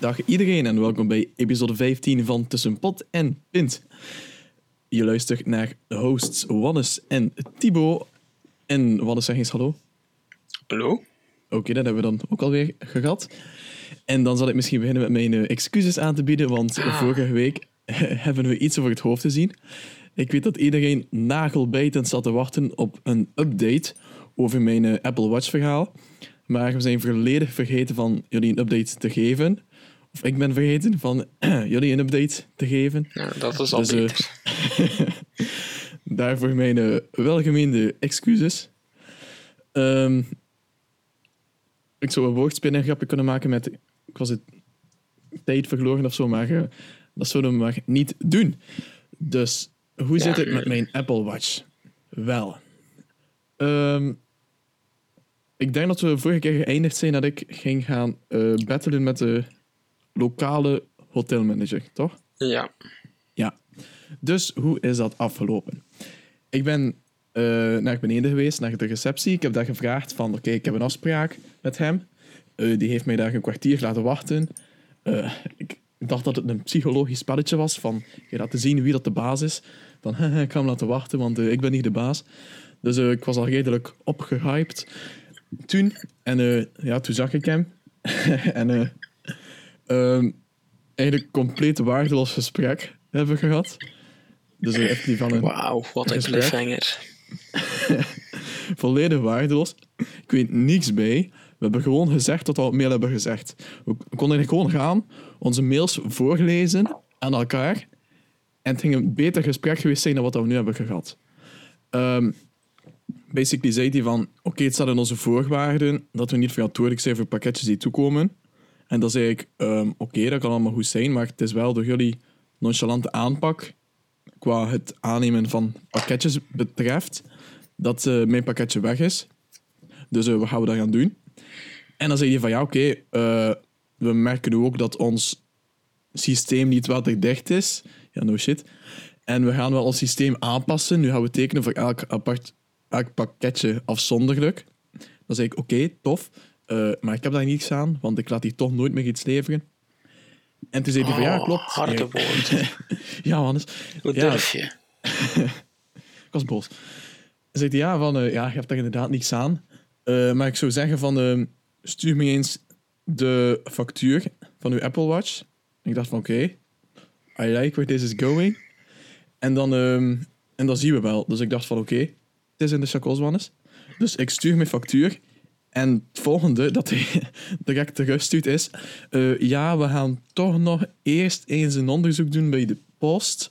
Dag iedereen en welkom bij episode 15 van Tussen Pot en Pint. Je luistert naar de hosts Wannes en Thibaut. En Wannes, zeg eens hallo. Hallo? Oké, dat hebben we dan ook alweer gehad. En dan zal ik misschien beginnen met mijn eh, excuses aan te bieden, want vorige week hebben we iets over het hoofd gezien. Ik weet dat iedereen nagelbijtend zat te wachten op een update over mijn eh, Apple Watch verhaal. Maar we zijn volledig vergeten van jullie een update te geven. Of ik ben vergeten van jullie een update te geven. Ja, dat is al Dus, eh, beter. Daarvoor mijn eh, welgemeende excuses. Ehm, ik zou een woordspinnengrapje kunnen maken met... Ik was het tijd verloren of zo, maar eh, dat zouden we maar niet doen. Dus, hoe zit het met mijn Apple Watch? Wel. ehm, ik denk dat we vorige keer geëindigd zijn dat ik ging gaan eh battelen met de lokale hotelmanager, toch? Ja. Ja. Dus hoe is dat afgelopen? Ik ben eh, naar beneden geweest, naar de receptie. Ik heb daar gevraagd van, oké, ik heb een afspraak met hem. Eh, die heeft mij daar een kwartier laten wachten. Eh, ik dacht dat het een psychologisch spelletje was, van je laten zien wie dat de baas is. Van, ik ga hem laten wachten, want ik ben niet de baas. Dus ik was al redelijk opgehyped toen. En ja, toen zag ik hem. en ehm, eigenlijk compleet waardeloos gesprek hebben gehad. Dus echt die van een Wauw, wat een cliffhanger. volledig waardeloos. Ik weet niks bij. We hebben gewoon gezegd wat we op mail hebben gezegd. We konden gewoon gaan, onze mails voorlezen aan elkaar. En het ging een beter gesprek geweest zijn dan wat we nu hebben gehad. Ehm, basically zei hij van, oké, het staat in onze voorwaarden dat we niet verantwoordelijk zijn voor pakketjes die toekomen. En dan zei ik, ehm, oké, dat kan allemaal goed zijn, maar het is wel door jullie nonchalante aanpak qua het aannemen van pakketjes betreft, dat eh, mijn pakketje weg is. Dus eh, wat gaan we dan gaan doen? En dan zei hij van, ja, oké, eh, we merken ook dat ons systeem niet waterdicht is. Ja, no shit. En we gaan wel ons systeem aanpassen. Nu gaan we tekenen voor elk, apart, elk pakketje afzonderlijk. Dan zei ik, oké, tof. Eh, maar ik heb daar niets aan, want ik laat hier toch nooit meer iets leveren. En toen zei hij van, ja, Oh, klopt. harde Ja, woorden. ja, Hannes. Hoe Ja, durf je? ik was boos. Zegt hij, ja, van, eh, ja, je hebt daar inderdaad niks aan. Eh, maar ik zou zeggen van, stuur me eens de factuur van uw Apple Watch. En ik dacht van, oké, I like where this is going. En dan, ehm, en dan zien we wel. Dus ik dacht van, oké, het is in de chacoswannes. Dus ik stuur mijn factuur. En het volgende dat hij direct terugstuurt is... eh, ja, we gaan toch nog eerst eens een onderzoek doen bij de post.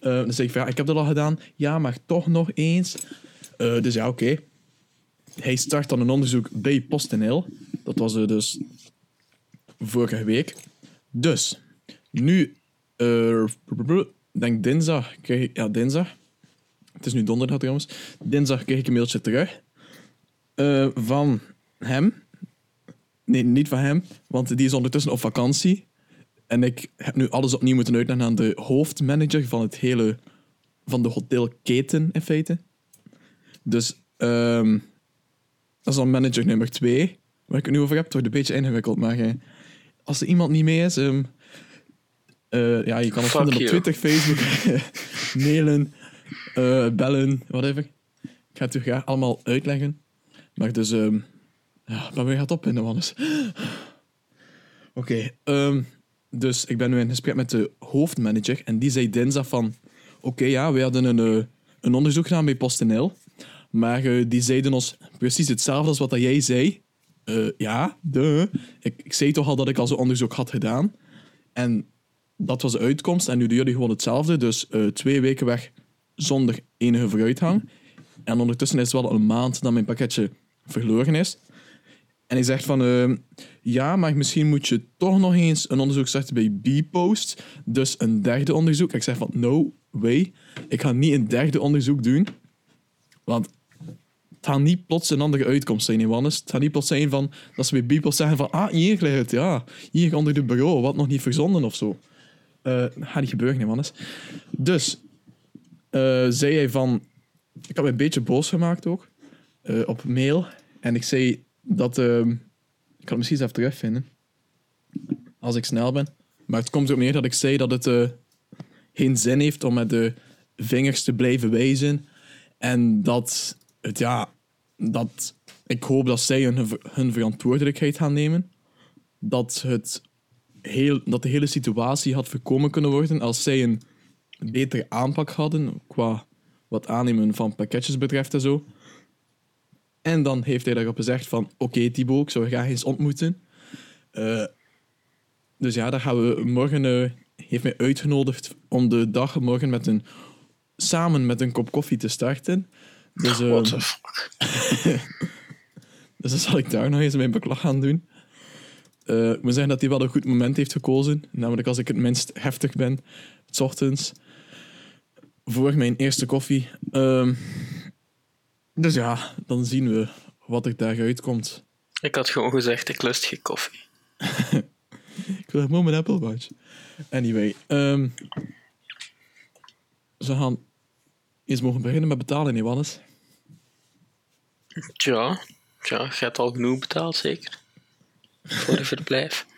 Eh, dan zeg ik ja, ik heb dat al gedaan. Ja, maar toch nog eens. Eh, dus ja, oké. Hij start dan een onderzoek bij PostNL. Dat was eh, dus vorige week. Dus, nu, denk dinsdag, krijg ik, ja, dinsdag. Het is nu donderdag trouwens. Dinsdag kreeg ik een mailtje terug. Eh, van hem. Nee, niet van hem, want die is ondertussen op vakantie. En ik heb nu alles opnieuw moeten uitleggen aan de hoofdmanager van het hele... van de hotelketen, in feite. Dus, ehm, dat is dan manager nummer twee, waar ik het nu over heb. Het wordt een beetje ingewikkeld, maar eh, als er iemand niet mee is... ehm, eh, ja, je kan Fuck vinden op. Twitter, Facebook, mailen, eh, bellen, whatever. Ik ga het u graag allemaal uitleggen. Maar dus, ehm ja, maar gaat op in de wannes? Oké, ehm, dus ik ben nu in gesprek met de hoofdmanager en die zei dinsdag van, oké, ja, we hadden een, eh, een onderzoek gedaan bij PostNL, maar eh, die zeiden ons precies hetzelfde als wat jij zei. Eh, ja, de. Ik, ik zei toch al dat ik al zo'n onderzoek had gedaan. En dat was de uitkomst. En nu doen jullie gewoon hetzelfde. Dus twee weken weg zonder enige vooruitgang. En ondertussen is het wel een maand dat mijn pakketje verloren is. En hij zegt van, ehm, ja, maar misschien moet je toch nog eens een onderzoek starten bij B-Post. Dus een derde onderzoek. Ik zeg van, no way. Ik ga niet een derde onderzoek doen. Want het gaat niet plots een andere uitkomst zijn, Johannes. Het gaat niet plots zijn van, dat ze bij B-Post zeggen van, ah, hier ligt het, ja. Hier onder de bureau, wat nog niet verzonden of zo. Dat gaat niet gebeuren, Johannes. Dus, eh, zei hij van, ik had me een beetje boos gemaakt ook. eh, op mail. En ik zei dat... ehm, ik kan het misschien eens even terugvinden. Als ik snel ben. Maar het komt erop neer dat ik zei dat het eh, geen zin heeft om met de vingers te blijven wijzen. En dat het, ja... Dat ik hoop dat zij hun, hun verantwoordelijkheid gaan nemen. Dat, het heel, dat de hele situatie had voorkomen kunnen worden als zij een betere aanpak hadden qua wat aannemen van pakketjes betreft en zo. En dan heeft hij daarop gezegd van, oké Thibaut, ik zou je graag eens ontmoeten. Eh, dus ja, daar gaan we morgen... eh heeft mij uitgenodigd om de dag morgen met een, samen met een kop koffie te starten. Dus, What the fuck? dus dan zal ik daar nog eens mijn beklag gaan doen. Eh, ik moet zeggen dat hij wel een goed moment heeft gekozen. Namelijk als ik het minst heftig ben, s ochtends. Voor mijn eerste koffie. Ehm, dus ja, dan zien we wat er daaruit komt. Ik had gewoon gezegd, ik lust geen koffie. Ik wil gewoon mijn Apple Watch. Anyway. ehm ze gaan eens mogen beginnen met betalen, niet Wannes? Tja, tja, je hebt al genoeg betaald, zeker? Voor een verblijf.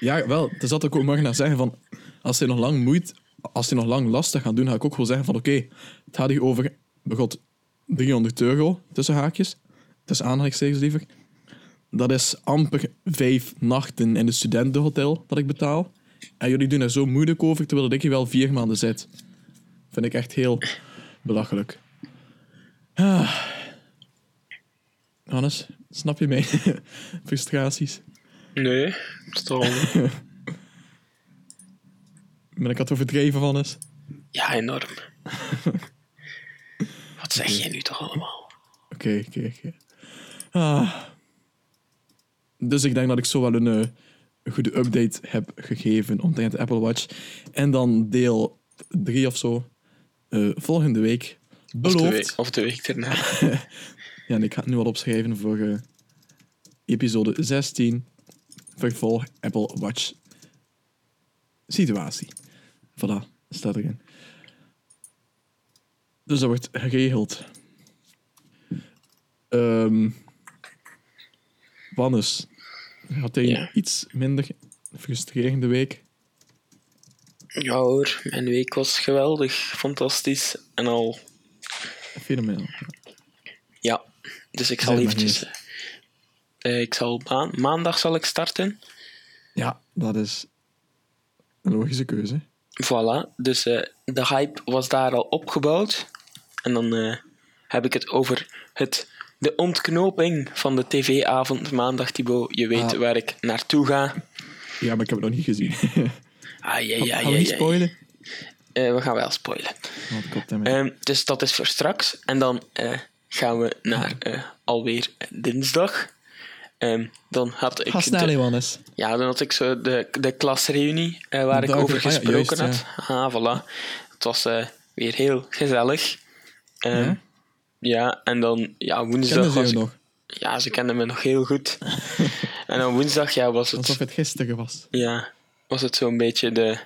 Ja, wel. Er zat ook morgen naar zeggen van... Als hij nog lang moeit... Als hij nog lang lastig gaat doen, ga ik ook wel zeggen van... Oké, het gaat hier over... Begot 300 euro, tussen haakjes. Tussen aanhalingstekens liever. Dat is amper vijf nachten in het studentenhotel dat ik betaal. En jullie doen er zo moeilijk over, terwijl ik hier wel vier maanden zit. Vind ik echt heel belachelijk. Ah. Hannes, snap je mijn frustraties? Nee, niet. Ben ik het overdreven, Hannes? Ja, enorm. Wat zeg jij nu toch allemaal? Oké, oké, oké. Ah. Dus ik denk dat ik zo wel een, eh, goede update heb gegeven omtrent de Apple Watch. En dan deel 3 of zo eh, volgende week. Of de, Beloofd. week, of de week erna. Ja, en ik ga het nu al opschrijven voor eh, episode 16. Vervolg Apple Watch situatie. Voilà, staat erin. Dus dat wordt geregeld. Ehm Wannes, had hij Ja. iets minder frustrerende week? Ja hoor, mijn week was geweldig, fantastisch en al. Fenomenaal. Ja, dus ik zal eventjes... eens. eh, ik zal maan- maandag zal ik starten. Ja, dat is een logische keuze. Voilà, dus eh, de hype was daar al opgebouwd. En dan eh, heb ik het over het, de ontknoping van de tv-avond maandag, Thibaut. Je weet Ah. waar ik naartoe ga. Ja, maar ik heb het nog niet gezien. Ah, ja, ja, Gaan we ja, niet spoilen? Eh, we gaan wel spoilen. Ehm, dus dat is voor straks. En dan gaan we naar alweer dinsdag. Ehm, dan had ik Ga snel, de- Johannes. Ja, dan had ik zo de, de klasreunie eh, waar ik over ah ja, gesproken juist, had. Ah, voilà. Het was eh, weer heel gezellig. Ehm, Ja? ja? en dan ja, woensdag ze was ik- nog? Ja, ze kenden me nog heel goed. en dan woensdag ja, was het, Alsof het gisteren was. ja, was het zo'n beetje de,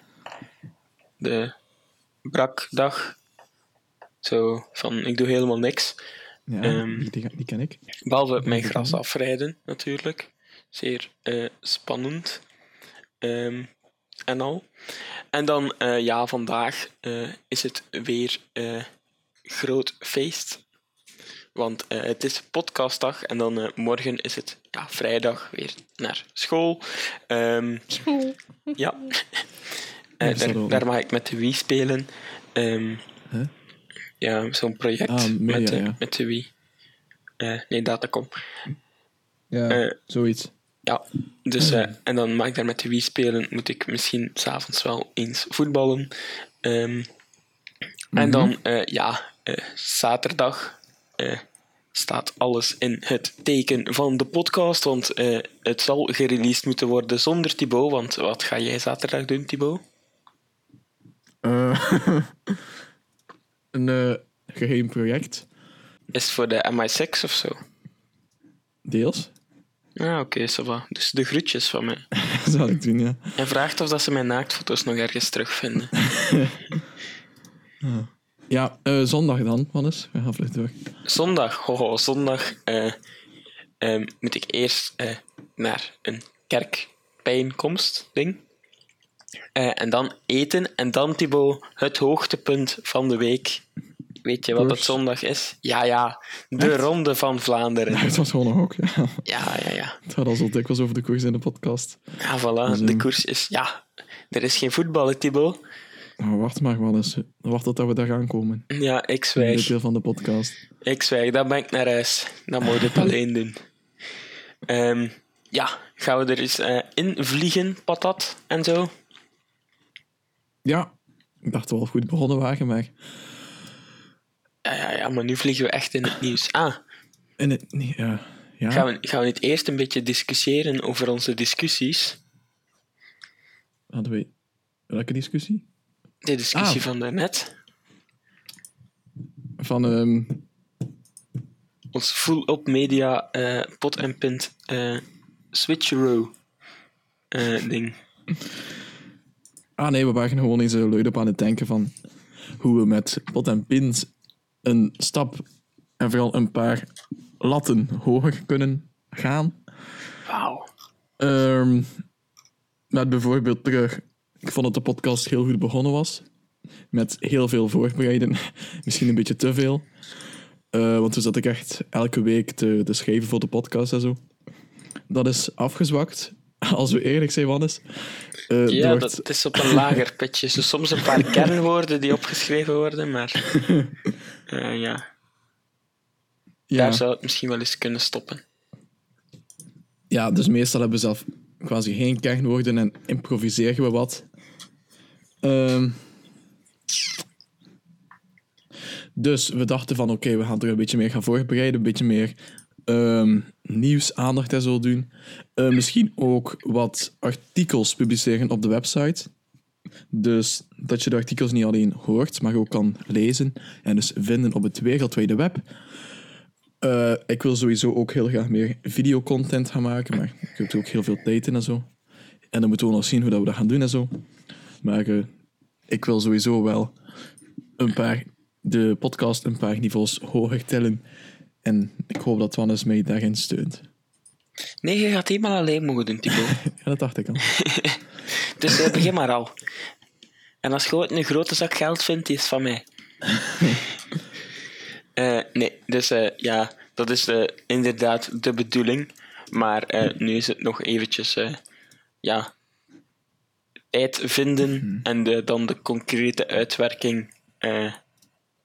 de brakdag. Zo van, ik doe helemaal niks. Ja, Ehm. die, die, die ken ik. Behalve mijn gras afrijden, natuurlijk. Zeer eh, spannend. Ehm, en al. En dan, eh, ja, vandaag eh, is het weer eh, groot feest. Want eh, het is podcastdag en dan eh, morgen is het ja, vrijdag weer naar school. Ehm, Ja. Eh, Ja, daar, daar mag ik met de Wii spelen. Ehm, Huh? Ja, zo'n project Ah, media, met, de, ja. met de Wii. Eh, nee, Datacom. Ja, Eh, zoiets. Ja, dus, eh, en dan mag ik daar met de Wii spelen. Moet ik misschien s'avonds wel eens voetballen. Ehm, En dan, eh, ja, eh, zaterdag eh, staat alles in het teken van de podcast. Want eh, het zal gereleased moeten worden zonder Thibaut. Want wat ga jij zaterdag doen, Thibaut? Een eh, geheim project, Is het voor de MI6 of zo? deels. Ah, oké, va. Dus de groetjes van mij. Zal ik doen, ja. En vraagt of dat ze mijn naaktfoto's nog ergens terugvinden. Ja, eh, zondag dan, Wannes. We gaan vlug door. Zondag, oh, zondag eh, moet ik eerst naar een kerkbijeenkomst ding. Eh, en dan eten. En dan, Thibaut, het hoogtepunt van de week. Weet je wat het Koers. zondag is? Ja, ja. De Echt? Ronde van Vlaanderen. Het was gewoon nog ook, ja. Ja, ja, ja. Het gaat al zo dikwijls over de koers in de podcast. Ja, voilà. De koers is... Ja, er is geen voetbal, Thibaut. Maar wacht maar, Wannes. Wacht tot we daar gaan komen. Ja, ik dit zwijg. deel van de podcast. Ik zwijg, dan ben ik naar huis. Dan moet je het alleen doen. Ehm, ja, gaan we er eens eh, in vliegen, patat en zo? Ja, ik dacht wel goed begonnen waren, maar... Ja, ja, ja, maar nu vliegen we echt in het nieuws. Ah, In het, ja, ja. gaan we, gaan we niet eerst een beetje discussiëren over onze discussies? Hadden we... Welke discussie? De discussie Ah. van daarnet. Van, ehm, Ons full-up media eh, pot en pint eh switcheroo eh, ding. Ah nee, we waren gewoon eens uh, luid op aan het denken van hoe we met pot en pins een stap en vooral een paar latten hoger kunnen gaan. Wauw. Ehm, met bijvoorbeeld terug, ik vond dat de podcast heel goed begonnen was. Met heel veel voorbereiden. Misschien een beetje te veel. Eh, want toen zat ik echt elke week te, te schrijven voor de podcast en zo. Dat is afgezwakt, als we eerlijk zijn, Wannes. Eh, Ja, dat, is op een lager pitje. Dus soms een paar kernwoorden die opgeschreven worden, maar eh, ja, ja. daar zou het misschien wel eens kunnen stoppen. Ja, dus meestal hebben we zelf quasi geen kernwoorden en improviseren we wat. Ehm, dus we dachten van oké, we gaan er een beetje meer gaan voorbereiden, een beetje meer ehm, nieuwsaandacht en zo doen. Eh, misschien ook wat artikels publiceren op de website. Dus dat je de artikels niet alleen hoort, maar ook kan lezen en dus vinden op het wereldwijde web. Eh, ik wil sowieso ook heel graag meer videocontent gaan maken, maar ik heb ook heel veel tijd in en zo. En dan moeten we nog zien hoe dat we dat gaan doen en zo. Maar eh, ik wil sowieso wel een paar, de podcast een paar niveaus hoger tillen. En ik hoop dat Wannes mij daarin steunt. Nee, je gaat helemaal alleen mogen doen, Thibaut. Ja, dat dacht ik al. Dus eh, begin maar al. En als je ooit een grote zak geld vindt, die is van mij. Eh, nee, dus eh, ja, dat is inderdaad de bedoeling. Maar nu is het nog eventjes, ja, tijd vinden en de, dan de concrete uitwerking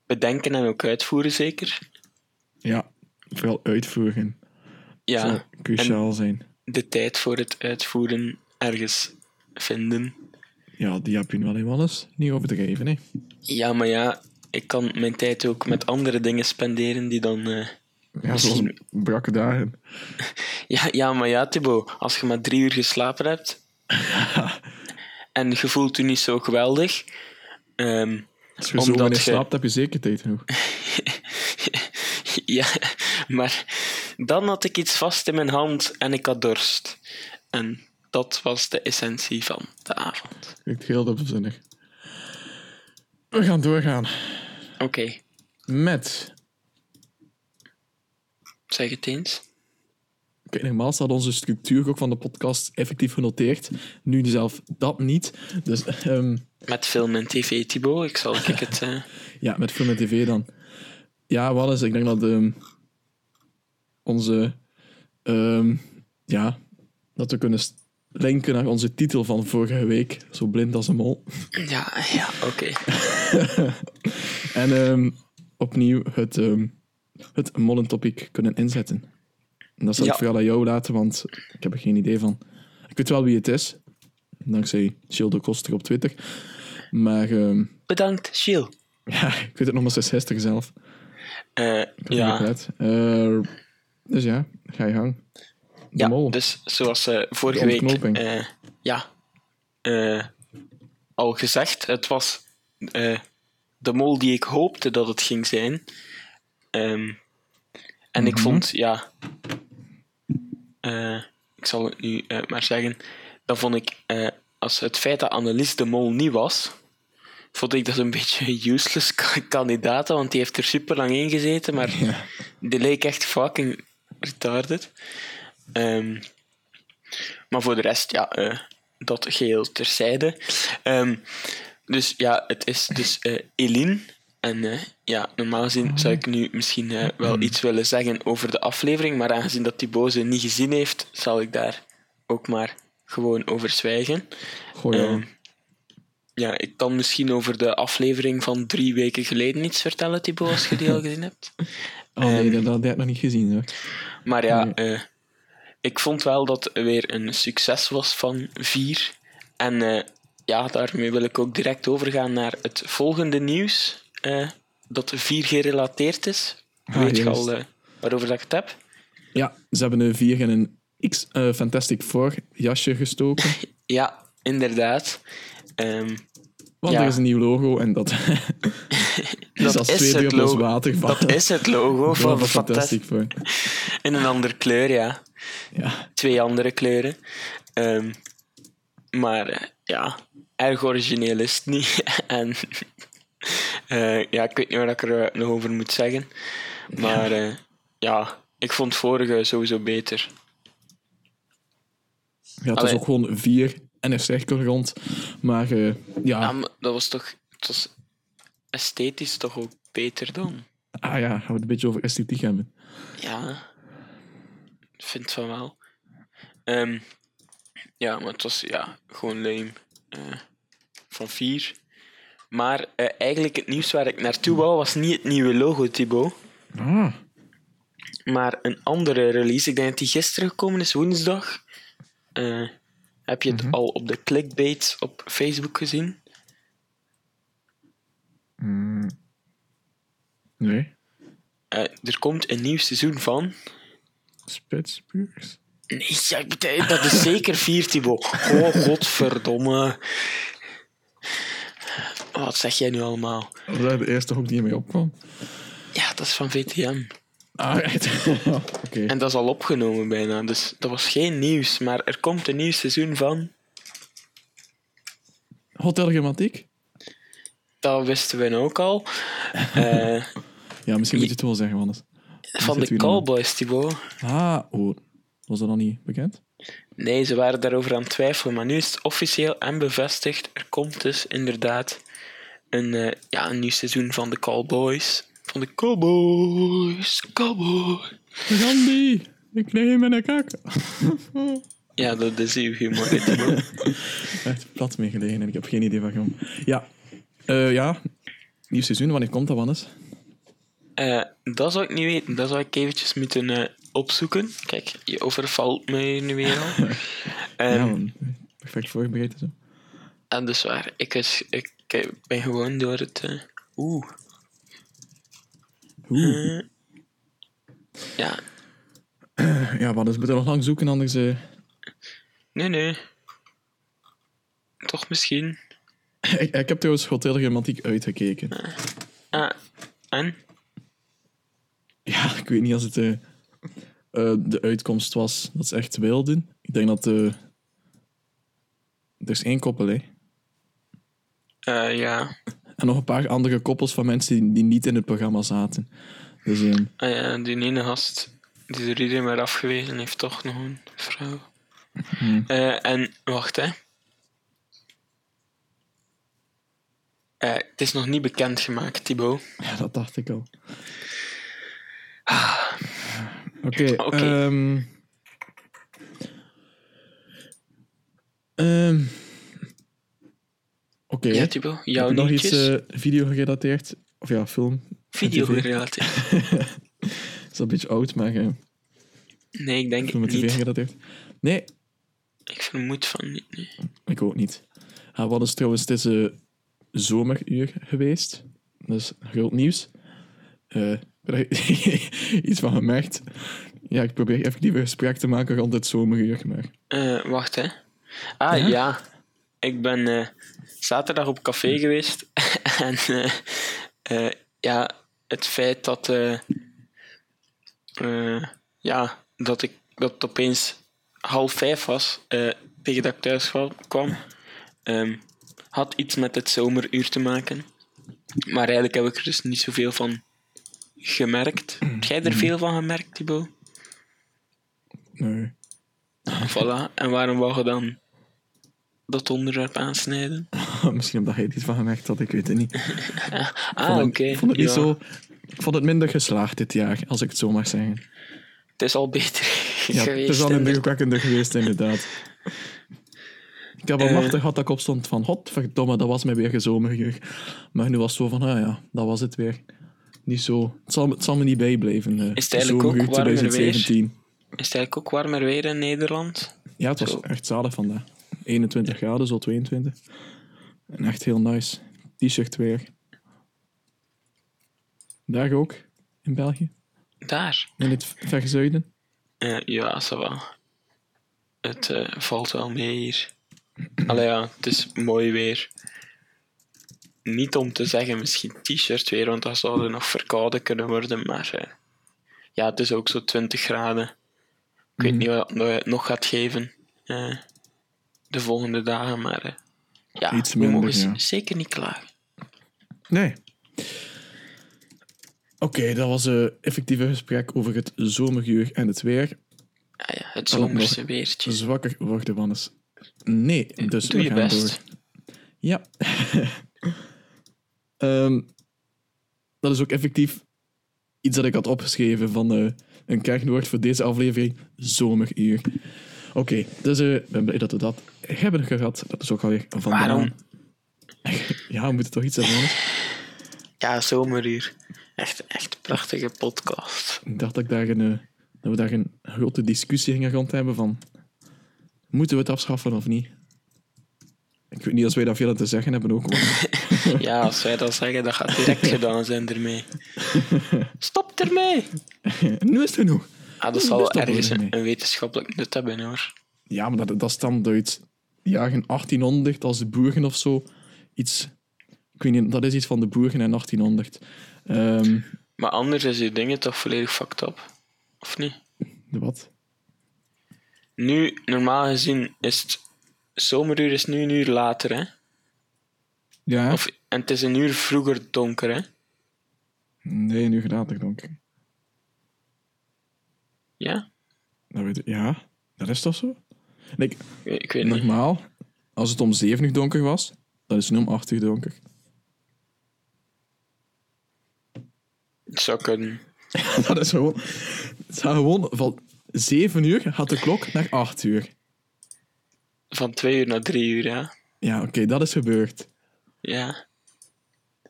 bedenken en ook uitvoeren, zeker. Ja, vooral uitvoeren Ja, zal cruciaal zijn. de tijd voor het uitvoeren ergens vinden. Ja, die heb je wel in Wannes. Niet overdreven, hè. Ja, maar ja, ik kan mijn tijd ook met andere dingen spenderen die dan... eh, Ja, zoals Misschien- brakke dagen. Ja, ja, maar ja, Thibaut, als je maar drie uur geslapen hebt en je voelt je niet zo geweldig, ehm, Als je zo weinig je- slaapt, heb je zeker tijd genoeg. ja, maar dan had ik iets vast in mijn hand en ik had dorst. En dat was de essentie van de avond. Klinkt heel dubbelzinnig. We gaan doorgaan Oké, met... zeg het eens. Kijk, normaal staat onze structuur ook van de podcast effectief genoteerd. Nu zelf dat niet. Dus ehm, Met film en tv, Thibaut, ik zal ik het... eh, ja, met film en tv dan. Ja, wat is? Ik denk dat ehm, onze... ehm, ja, dat we kunnen linken naar onze titel van vorige week. Zo blind als een mol. ja, ja, oké. En ehm, opnieuw het, het mollentopic kunnen inzetten. En dat zal Ja. ik vooral aan jou laten, want ik heb er geen idee van. Ik weet wel wie het is, dankzij Jill de Koster op Twitter. Maar Bedankt, Gilles. ja, ik weet het nog maar sinds gisteren zelf. Eh, Ja. ja, dus ja, ga je gang. De ja mol. dus zoals eh, vorige week eh, ja, eh, al gezegd, het was eh, de mol die ik hoopte dat het ging zijn. Ehm, en ik Mhm. vond, ja, eh, ik zal het nu eh, maar zeggen, dan vond ik, eh, als het feit dat Annelies de mol niet was, vond ik dat een beetje een useless ka- kandidaat, want die heeft er super lang in gezeten, maar Ja. die leek echt fucking retarded. Ehm, maar voor de rest, ja, eh, dat geheel terzijde. Ehm, dus ja, het is dus eh Eline. En eh, ja, normaal gezien zou ik nu misschien wel iets willen zeggen over de aflevering, maar aangezien dat die boze niet gezien heeft, zal ik daar ook maar gewoon over zwijgen. Goh, ja. Ehm, ja, ik kan misschien over de aflevering van drie weken geleden iets vertellen, Thibaut, als je die al gezien hebt. oh nee, ehm, dat, dat heb ik nog niet gezien. Hoor. Maar ja, Nee. eh, ik vond wel dat het weer een succes was van vier. En eh, ja, daarmee wil ik ook direct overgaan naar het volgende nieuws. eh, dat vier gerelateerd is. Ah, Weet je al waarover dat ik het heb? Ja, ze hebben een 4 in een X Fantastic Four jasje gestoken. Ja, inderdaad. Ehm, Want Ja. er is een nieuw logo en dat, is dat als is twee het logo. water Dat is het logo van van Fantastic. Four. In een andere kleur, ja. Ja. Twee andere kleuren. Ehm, maar eh, ja, erg origineel is het niet. en eh, ja, ik weet niet wat ik er eh, nog over moet zeggen. Maar ja, ja ik vond het vorige sowieso beter. ja, het was Allee. ook gewoon 4 en een cirkel rond. Maar eh, ja, Ja, maar dat was toch... Het was esthetisch toch ook beter dan... ah, ja, gaan we het een beetje over esthetiek hebben. Ja, ik vind van wel. Ehm, ja, maar het was ja, gewoon lame. Eh, van vier. Maar eh, eigenlijk het nieuws waar ik naartoe wou, was niet het nieuwe logo, Thibaut. Ah, Maar een andere release. Ik denk dat die gisteren gekomen is, woensdag. Eh, heb je het al op de clickbait op Facebook gezien? nee. Eh, er komt een nieuw seizoen van. Spitsburgers. Nee, ja, ik bedoel, dat is zeker vier, Thibaut. Oh, godverdomme. Wat zeg jij nu allemaal? Dat was de eerste hoek die ermee opkwam. Ja, dat is van VTM. Ah, echt? Oké. En dat is al opgenomen bijna, dus dat was geen nieuws. Maar er komt een nieuw seizoen van. Hotel Grammatiek? Dat wisten we ook al. Eh, Ja, misschien moet je het wel zeggen, anders. van de? Cowboys, Thibaut. Ah, oh. Was dat nog niet bekend? Nee, ze waren daarover aan het twijfelen, maar nu is het officieel en bevestigd. Er komt dus inderdaad een, eh, ja, een nieuw seizoen van de Cowboys. Van de Cowboys, Cowboys. Gandhi, ik neem een kak. Ja, dat is uw humor. Echt plat mee gelegen en ik heb geen idee waarom. Ja, Eh, ja. Nieuw seizoen, wanneer komt dat, Wannes? Eh, dat zou ik niet weten. Dat zou ik eventjes moeten eh, opzoeken. Kijk, je overvalt me nu weer al. Ehm, ja, man. perfect voorbereid en zo. En dus waar, ik, is, ik, ik ben gewoon door het... eh, Oeh. Oeh. Ja, Ja, Wannes, we moeten nog lang zoeken, anders... eh, nee, nee. Toch misschien. ik, ik heb trouwens Hotel Grammatiek uitgekeken. Ah, en? Ja, ik weet niet als het eh, eh, de uitkomst was dat ze echt wilden. Ik denk dat... eh er is één koppel, hè. Eh, ja. En nog een paar andere koppels van mensen die, die niet in het programma zaten. Dus ehm, Ah, ja, die ene gast die er iedereen maar afgewezen heeft, toch nog een vrouw. Eh, en, wacht hè. Eh, het is nog niet bekendgemaakt, Thibaut. ja, dat dacht ik al. Oké. Oké. ehm, ehm, Oké. Ja, jouw je nog iets eh, video gerelateerd? Of ja, film? Video gerelateerd. is al een beetje oud, maar eh, Nee, ik denk film het niet. gerelateerd. Nee, Ik vermoed van niet. Nee. ik ook niet. Ah, wat is trouwens, het is eh, zomeruur geweest. Dat is groot nieuws. Je iets van gemerkt. Ja, ik probeer even die gesprek te maken rond het zomeruur. Maar... Eh, wacht, hè. Ah, Ja? ja. Ik ben eh, zaterdag op café geweest. en eh, eh, ja, het feit dat... ja, dat, ik, dat het opeens half vijf was, tegen dat ik thuis kwam, ehm, had iets met het zomeruur te maken. Maar eigenlijk heb ik er dus niet zoveel van gemerkt. Heb jij er veel van gemerkt, Thibaut? Nee. Voilà. En waarom wou je dan dat onderwerp aansnijden? Misschien omdat hij er iets van gemerkt had, ik weet het niet. Ah, oké. Ik vond het niet Ja. zo... Ik vond het minder geslaagd dit jaar, als ik het zo mag zeggen. Het is al beter Ja, geweest. het is al inderdaad. indrukwekkender geweest, inderdaad. Ik heb al Eh. machtig gehad dat ik opstond van, godverdomme, dat was mij weer gezomergeur. Maar nu was het zo van, ah ja, dat was het weer. Niet zo... Het zal, het zal me niet bijblijven. eh, Is het eigenlijk ook warmer weer? 2017. Is het eigenlijk ook warmer weer in Nederland? Ja, het was Zo. echt zalig vandaag. 21 graden, zo 22. En echt heel nice. T-shirt weer. Daar ook, in België. Daar. In het verre zuiden. Eh, ja, ça va. Het eh, valt wel mee hier. Allee ja, het is mooi weer. Niet om te zeggen misschien t-shirt weer, want dat zou er nog verkouden kunnen worden. Maar eh, ja, het is ook zo 20 graden. Ik weet niet wat het nog gaat geven eh, de volgende dagen, maar eh, ja, Iets we minder, mogen ja. zeker niet klagen. Nee. Oké, dat was een effectieve gesprek over het zomergeur en het weer. Ah ja, het zomerse weertje. Zwakker worden, Wannes. Nee, dus Doe we je gaan best. door. Ja. Ehm, dat is ook effectief iets dat ik had opgeschreven van eh, een kernwoord voor deze aflevering: zomeruur. Oké, dus eh, ik ben blij dat we dat hebben gehad. Dat is ook alweer vandaan. Waarom? Ja, we moeten toch iets hebben. Ja, zomeruur. Echt, echt prachtige podcast. Ik dacht dat, ik daar een, eh, dat we daar een grote discussie gingen rond hebben van... Moeten we het afschaffen of niet? Ik weet niet als wij daar veel aan te zeggen hebben ook. Ja, als wij dat zeggen, dat gaat direct gedaan zijn ermee. Stop ermee! nu is het genoeg. Ah, dat zal we ergens een, een wetenschappelijk nut hebben, hoor. Ja, maar dat, dat stamt uit de jaren 1800 als de boeren of zo. Iets... Ik weet niet, dat is iets van de boeren in 1800. Ehm, Maar anders is uw dingen toch volledig fucked up? Of niet? de wat? Nu, normaal gezien, is het... Zomeruur is nu een uur later, hè? Ja? Of, en het is een uur vroeger donker, hè? Nee, nu gaat het donker. Ja? Dat weet ik. Ja, dat is toch zo? Ik- Ik, weet niet. Normaal, als het om 7 uur donker was, dan is het nu om 8 uur donker. Het zou kunnen. dat is gewoon... Het gaat gewoon van 7 uur gaat de klok naar 8 uur. Van twee uur naar drie uur, ja. Ja, oké, dat is gebeurd. Ja.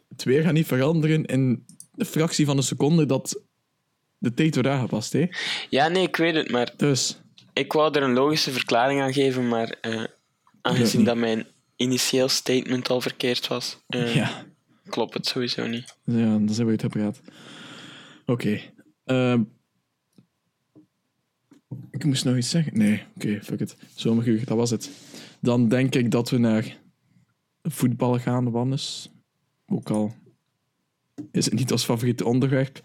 Het weer gaat niet veranderen in de fractie van een seconde dat de tijd wordt aangepast, hè. Ja, nee, ik weet het, maar Dus, ik wou er een logische verklaring aan geven, maar eh, aangezien dat mijn initieel statement al verkeerd was, eh, ja. klopt het sowieso niet. Ja, dan zijn we uitgepraat. Oké. ehm. ik moest nog iets zeggen. Nee, oké, fuck it. Zomerguur, dat was het. Dan denk ik dat we naar voetbal gaan, Wannes. Ook al is het niet ons favoriete onderwerp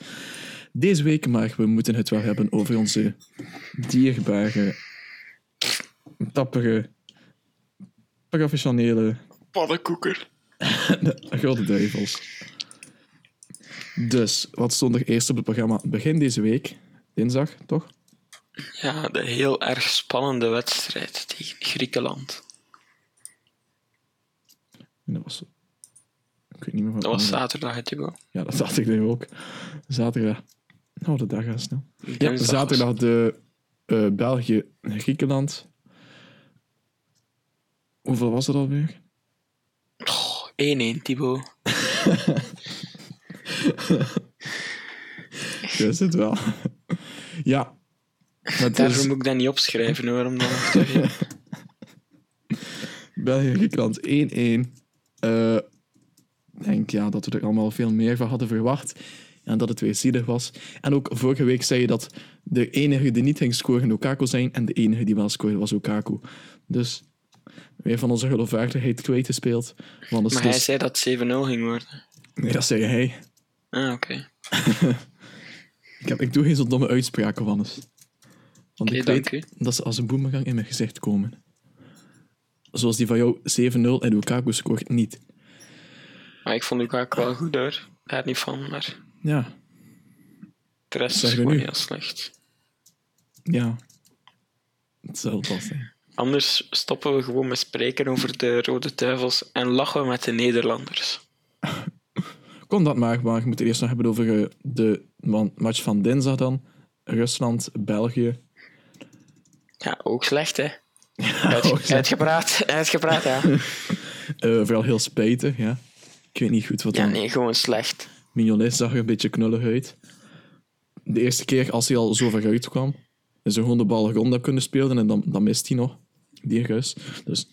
deze week, maar we moeten het wel hebben over onze dierbare, tappere, professionele Pannenkoeker. Grote duivels. Dus, wat stond er eerst op het programma? Begin deze week, dinsdag, toch? Ja, de heel erg spannende wedstrijd tegen Griekenland. En dat was... Ik weet niet meer wat... Dat was zaterdag, het Thibaut. Ja, dat dacht ik ook. Zaterdag. Oh, de dag gaat snel. Ja, zaterdag de eh, België-Griekenland. Hoeveel was dat alweer? Oh, 1-1, Thibaut. Je wist het wel. ja. Daarvoor is moet ik dat niet opschrijven hoor, om dan nog te weten. België-Griekenland 1-1. Eh, Ik denk ja, dat we er allemaal veel meer van hadden verwacht. En dat het weer zielig was. En ook vorige week zei je dat de enige die niet ging scoren Lukaku zijn en de enige die wel scoorde was Lukaku. Dus weer van onze geloofwaardigheid. Want het is Maar hij dus- zei dat het 7-0 ging worden. Nee, dat zei hij. Ah, oké. Ik, heb, ik doe geen zo domme uitspraken, Wannes. Want Oké, ik weet u. dat ze als een boemerang in mijn gezicht komen. Zoals die van jou 7-0 en Lukaku scoort niet. Maar ik vond Lukaku wel goed hoor. Daar niet van, maar Ja, de rest is gewoon heel slecht. ja. Het het zijn. Anders stoppen we gewoon met spreken over de Rode Duivels en lachen we met de Nederlanders. Kom dat maar, maar je moet het eerst nog hebben over eh, de match van dinsdag dan. Rusland, België. Ja, ook slecht hè. Uit, slecht. uitgepraat, uitgepraat ja. Eh, vooral heel spijtig, ja. Ik weet niet goed wat Ja, dan. nee, gewoon slecht. Mignolet zag er een beetje knullig uit. De eerste keer als hij al zo ver uit kwam, is hij gewoon de bal rond heb kunnen spelen en dan, dan mist hij nog, die Gus. Dus,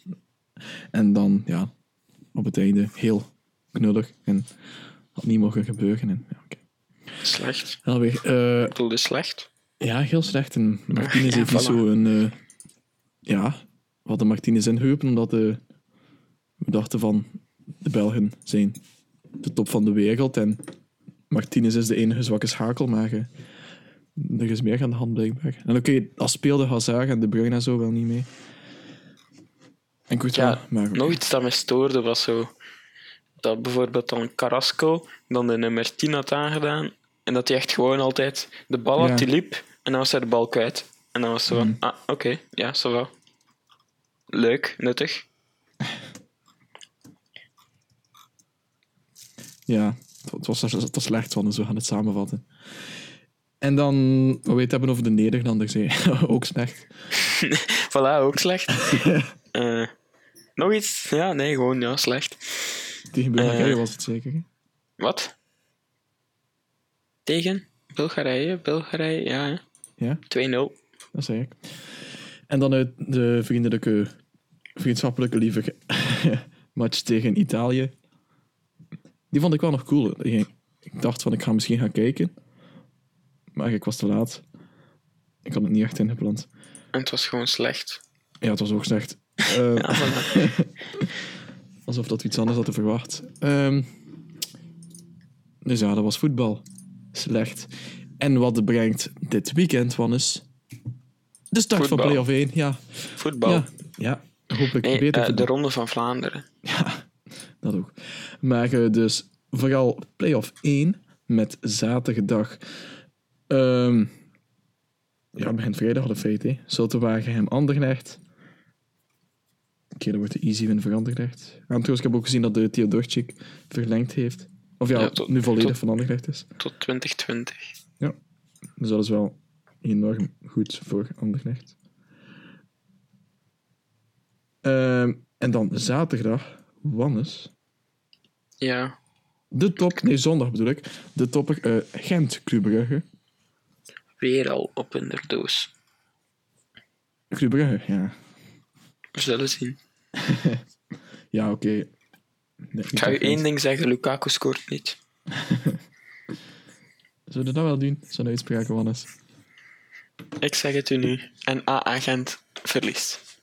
en dan, ja, op het einde heel knullig en had niet mogen gebeuren. En, ja. Slecht. Alweer, eh, Ik bedoelde slecht. ja, heel slecht. En Martinez Ja, heeft niet zo een... eh, ja, we hadden Martinez ingehupen omdat eh, we dachten van de Belgen zijn de top van de wereld en Martinez is de enige zwakke schakel, maar er is meer aan de hand blijkbaar. En oké, als speelde Hazard en De Bruyne zo wel niet mee. En Courtois, Ja, maar nog iets dat me stoorde was zo... Dat bijvoorbeeld dan Carrasco dan de nummer 10 had aangedaan. En dat hij echt gewoon altijd de bal had, Ja. die liep. En dan was hij de bal kwijt. En dan was zo van, Mhm. ah, oké, ja, zo wel. Leuk, nuttig. Ja, het was, het was slecht van, zo gaan het samenvatten. En dan, wat we het hebben over de Nederlanders, ook slecht. Voilà, ook slecht. Eh, nog iets? Ja, nee, gewoon ja, slecht. Tegen Bulgarije Eh. was het zeker. hè? Wat? Tegen? Bulgarije? Bulgarije, ja. Ja, 2-0. dat zei ik. En dan uit de vriendelijke, vriendschappelijke lieve match tegen Italië. Die vond ik wel nog cool. Ik ik dacht van, ik ga misschien gaan kijken. Maar ik was te laat. Ik had het niet echt ingepland. En het was gewoon slecht. Ja, het was ook slecht. Eh, Ja. Alsof dat iets anders hadden verwacht. Ehm, dus ja, dat was voetbal. Slecht. En wat brengt dit weekend, Wannes? De start Voetbal. van play-off 1. Ja, Voetbal. ja, ja hopelijk Nee, beter eh, de. Ronde van Vlaanderen. Ja, dat ook. Maar eh, dus vooral play-off 1 met zaterdag. ehm ja, het begint vrijdag al de feit, hè. Zultenwagenhem Anderlecht. Oké, dat wordt de easy win voor Anderlecht. En trouwens, ik heb ook gezien dat de Theodorczyk verlengd heeft. Of ja, Ja, tot- nu volledig tot- van Anderlecht is. Tot 2020. Dus dat is wel enorm goed voor Anderlecht. Ehm, en dan zaterdag, Wannes. Ja. De top, nee, zondag bedoel ik. De topper eh, Gent, Club. Weer al op hun doos. Club ja. We zullen zien. Ja, oké. Nee, Ik ga u één Gent. ding zeggen. Lukaku scoort niet. Zullen we dat wel doen? Zo'n uitspraak, Wannes. Ik zeg het u nu. En A-agent verliest.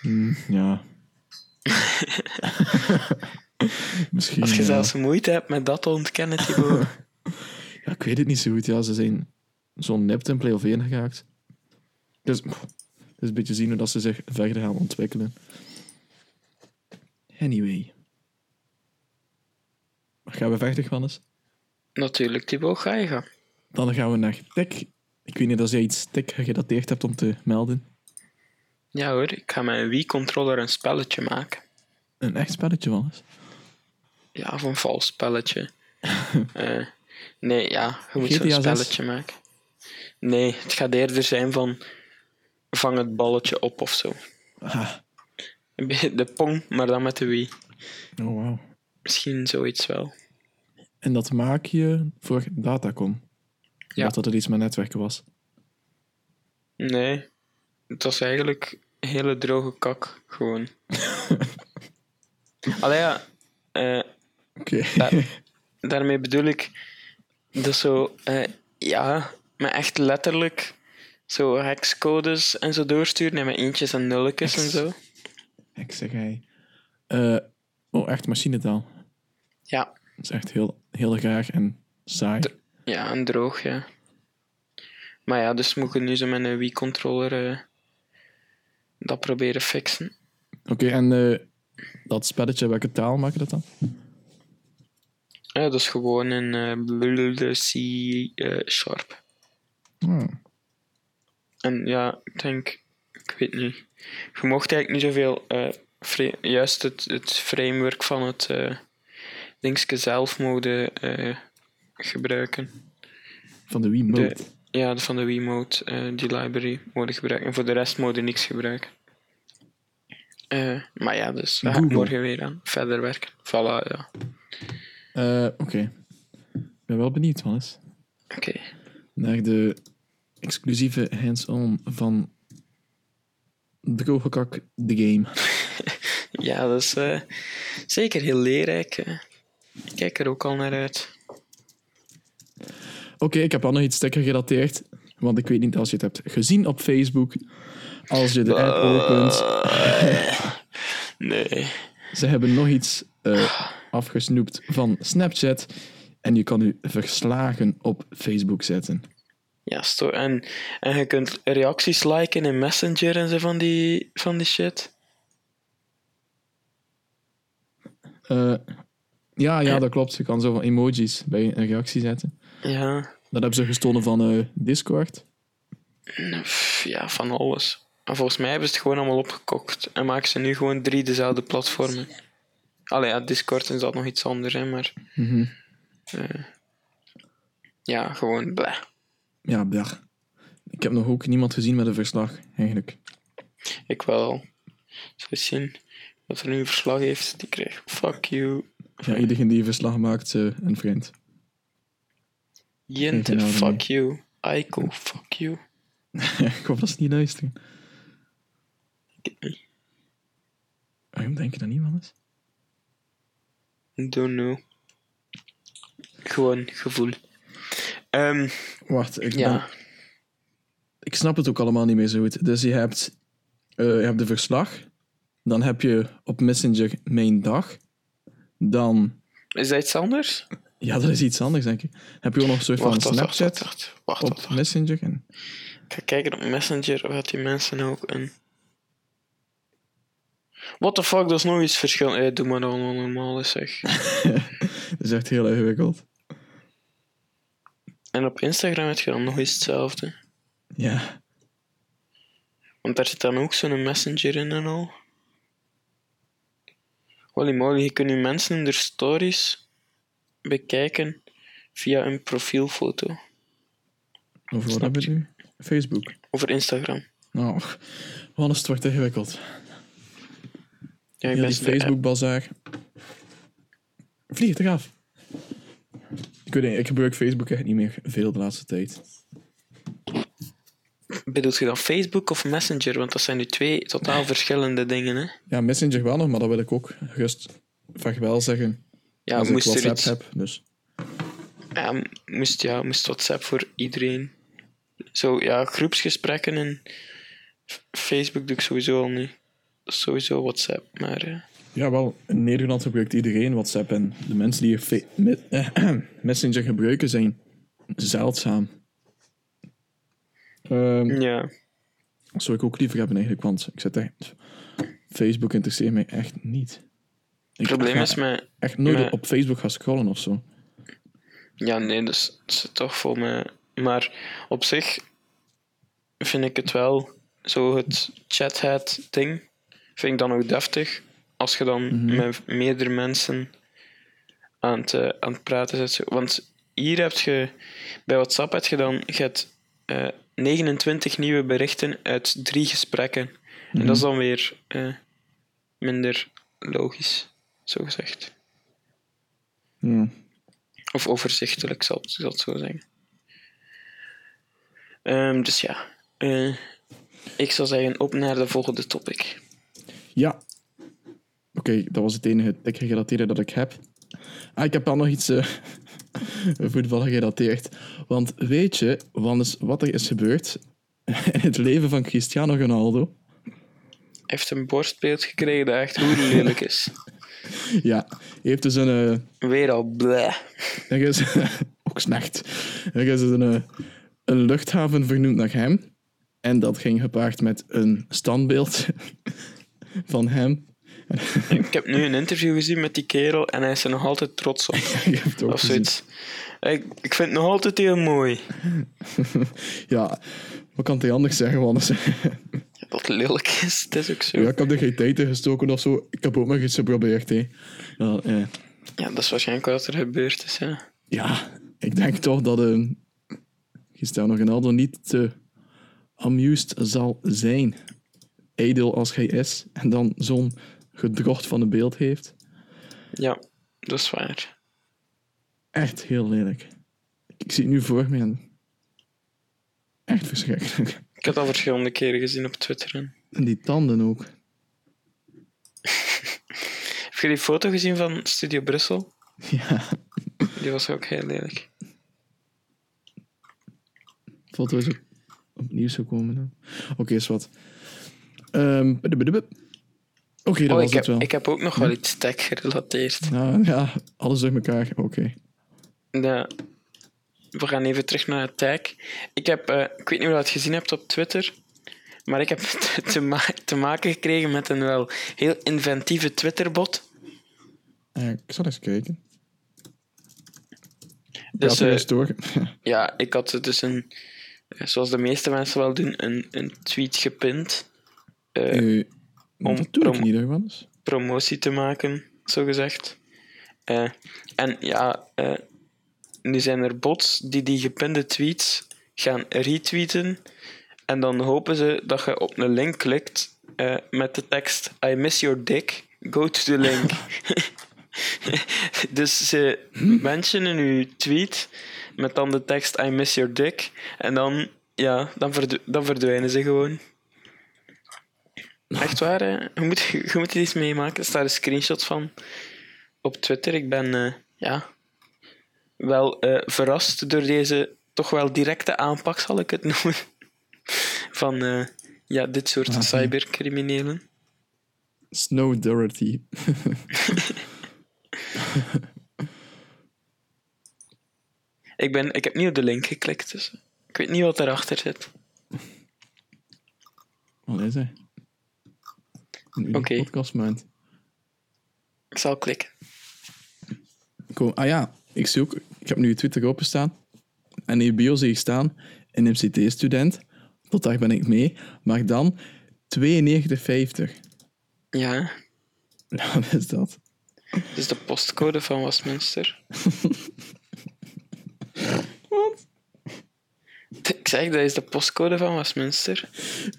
Hm, ja. Misschien. Als je ja. zelfs moeite hebt met dat te ontkennen, Thibaut. Ja, ik weet het niet zo goed. Ja, ze zijn zo'n play-off 1 geraakt. Dus het is een beetje zien hoe dat ze zich verder gaan ontwikkelen. Anyway. Gaan we verder, Wannes? Natuurlijk, Thibaut, ga je gaan. Dan gaan we naar tech. Ik weet niet of jij iets tech gedateerd hebt om te melden. Ja hoor, ik ga met een Wii-controller een spelletje maken. Een echt spelletje, Wannes. Ja, of een vals spelletje. Eh, nee, ja, je moet zo'n 6? spelletje maken. Nee, het gaat eerder zijn van... Vang het balletje op of zo. Ah. De Pong, maar dan met de Wii. Oh, wauw. Misschien zoiets wel. En dat maak je voor Datacom. Ja. Dat dat er iets met netwerken was. Nee, het was eigenlijk hele droge kak, gewoon. Allee ja, eh, Oké. Daarmee bedoel ik... Dat zo, eh, ja, maar echt letterlijk zo hexcodes en zo doorsturen en met eentjes en nulletjes en zo. Ik zeg hij. Eh, oh, echt machinetaal. Ja, Dat is echt heel, heel graag en saai. ja, en droog, ja. Maar ja, dus moet ik nu zo met een Wii-controller eh, dat proberen fixen. Oké, en dat spelletje, welke taal maak je dat dan? Ja, dat is gewoon een eh, C-sharp. Hmm. En ja, ik denk, ik weet niet. Je mocht eigenlijk niet zoveel, eh, fra- juist het, het framework van het eh dingetje zelf mogen eh, gebruiken. Van de Wii Mode. De, ja, van de Wiimote, eh die library, mogen gebruiken. En voor de rest mogen niks gebruiken. Eh, maar ja, dus daar ga ik Google. morgen weer aan verder werken. Voilà, ja. Eh, Oké. Ik ben wel benieuwd, Wannes. Oké. Naar de exclusieve hands-on van Drogekak The Game. Ja, dat is eh, zeker heel leerrijk. eh. Ik kijk er ook al naar uit. Oké, ik heb wel nog iets sticker gerelateerd. Want ik weet niet als je het hebt gezien op Facebook. Als je de app opent. Nee. Ze hebben nog iets eh, afgesnoept van Snapchat. En je kan nu verslagen op Facebook zetten. Ja, sto en, en je kunt reacties liken in Messenger en zo van die, van die shit. Eh, ja, ja, dat klopt. Je kan zo van emojis bij een reactie zetten. Ja, Dat hebben ze gestolen van eh, Discord. ja, van alles. En volgens mij hebben ze het gewoon allemaal opgekocht. En maken ze nu gewoon drie dezelfde platformen. Allee, ja, Discord is dat nog iets anders, hè, maar... Mhm. eh, ja, gewoon bleh. Ja, blach. Ik heb nog ook niemand gezien met een verslag, eigenlijk. Ik wel. Zo zien wat er nu een verslag heeft, die krijgt fuck you. Ja, iedereen die een verslag maakt, een vriend. Jente, fuck you. Aiko, fuck you. ik hoop dat ze niet luisteren. Waarom denk je dat niet, Wannes? Don't know. Gewoon gevoel. Ehm, Wacht, ik, ben- ja, ik snap het ook allemaal niet meer zo goed. Dus je hebt, eh, je hebt de verslag. Dan heb je op Messenger mijn dag. Dan, is dat iets anders? ja, dat is iets anders, denk ik. Heb je ook nog een soort van Wacht, Snapchat wacht, op. Messenger. En, Ik ga kijken op Messenger of dat die mensen ook een... What the fuck, dat is nog iets verschil. Eh, doe maar allemaal normaal is, zeg. dat is echt heel ingewikkeld. En op Instagram heb je dan nog eens hetzelfde. Ja, Want daar zit dan ook zo'n messenger in en al. Holy moly, je kunt nu mensen in de stories bekijken via een profielfoto over wat hebben we nu? Facebook. over Instagram. Nou, Wannes, het wordt ingewikkeld. Ja, ik Ja, ben die Facebook-bazaar. Vlieg eraf. Ik weet niet, ik gebruik Facebook echt niet meer veel de laatste tijd. Bedoelt je dan Facebook of Messenger? Want dat zijn nu twee totaal verschillende dingen, hè? Ja, Messenger wel nog, maar dat wil ik ook gerust vaak wel zeggen. Ja, als ik moest WhatsApp iets... heb, dus. Ja, moest, ja, moest WhatsApp voor iedereen. Zo, ja, groepsgesprekken en Facebook doe ik sowieso al niet. Dat sowieso WhatsApp, maar... eh, Ja, wel, in Nederland gebruikt iedereen WhatsApp en de mensen die fe- me- eh, Messenger gebruiken zijn zeldzaam. Ehm, ja. dat zou ik ook liever hebben eigenlijk, want ik zit echt... Facebook interesseert mij echt niet. Het probleem is met... echt nooit met- op Facebook gaan scrollen of zo. Ja, nee, dus het zit toch vol met... Maar op zich vind ik het wel... Zo het chathead ding vind ik dan ook deftig. Als je dan met meerdere mensen aan het, eh, aan het praten zit. Want hier heb je... Bij WhatsApp heb je dan... Je hebt, eh, 29 nieuwe berichten uit drie gesprekken. En dat is dan weer eh, minder logisch, zo gezegd. Of overzichtelijk, zal ik zal het zo zeggen. Ehm, dus ja, ik zou zeggen op naar de volgende topic. Ja. Oké, dat was het enige tech-gerelateerde dat ik heb. Ah, ik heb al nog iets... eh, voetbal gerelateerd. Want weet je wat, er is gebeurd in het leven van Cristiano Ronaldo? Hij heeft een borstbeeld gekregen dat echt hoe lelijk is. Ja, hij heeft dus een... eh, Weer al bleh. Er is ook slecht. Er is een, eh, een luchthaven vernoemd naar hem. En dat ging gepaard met een standbeeld van hem. Ik heb nu een interview gezien met die kerel en hij is er nog altijd trots op. Je hebt het ook Of zoiets. Ik, ik vind het nog altijd heel mooi. Ja, wat kan hij anders zeggen? Want Dat lelijk is, het is ook zo. ja, ik heb er geen tijd in gestoken of zo. Ik heb ook nog iets geprobeerd. Hè. Ja, eh, Ja, dat is waarschijnlijk wat er gebeurd is. Ja. ja, ik denk toch dat eh Cristiano Ronaldo niet te amused zal zijn. Edel als hij is. En dan zo'n gedrocht van een beeld heeft. ja, dat is waar. Echt heel lelijk. Ik zie het nu voor me en... Echt verschrikkelijk. Ik heb dat verschillende keren gezien op Twitter. En... En die tanden ook. Heb je die foto gezien van Studio Brussel? Ja, Die was ook heel lelijk. foto is ook opnieuw gekomen dan. Oké, is wat. Ehm. Oké, dat Oh, was ik, het heb, wel. ik heb ook nog wel iets tech gerelateerd. Nou, ja, alles door elkaar. Oké. Ja. We gaan even terug naar het tag. Ik heb, eh, ik weet niet of je dat gezien hebt op Twitter, maar ik heb te, te, ma- te maken gekregen met een wel heel inventieve Twitterbot. Eh, ik zal eens kijken. Dus ja, eens door. ja, ik had dus een, zoals de meeste mensen wel doen, een, een tweet gepind. Eh, om- dat doe ik om- niet, hè, Wannes. promotie te maken, zo gezegd. Eh, en ja, eh, nu zijn er bots die die gepinde tweets gaan retweeten. En dan hopen ze dat je op een link klikt met de tekst I miss your dick, go to the link. dus ze mentionen uw tweet met dan de tekst I miss your dick. En dan, ja, dan, verdw- dan verdwijnen ze gewoon. Echt waar, hè? Je moet, je moet er iets meemaken. Er staat een screenshot van op Twitter. Ik ben eh, ja, wel eh, verrast door deze toch wel directe aanpak, zal ik het noemen. Van eh, ja, dit soort Ah, cybercriminelen. Snow Dorothy. Ik, ben, ik heb niet op de link geklikt, dus ik weet niet wat erachter zit. Wat is hij? Een Oké. podcastmaand. Ik zal klikken. Cool. Ah ja, ik zie ook... Ik heb nu Twitter openstaan. En in je bio zie ik staan... Een MCT-student. Tot daar ben ik mee. Maar dan 92,50. Ja, Wat is dat? dit is de postcode van Westminster. Wat? Ik zeg, dat is de postcode van Westminster.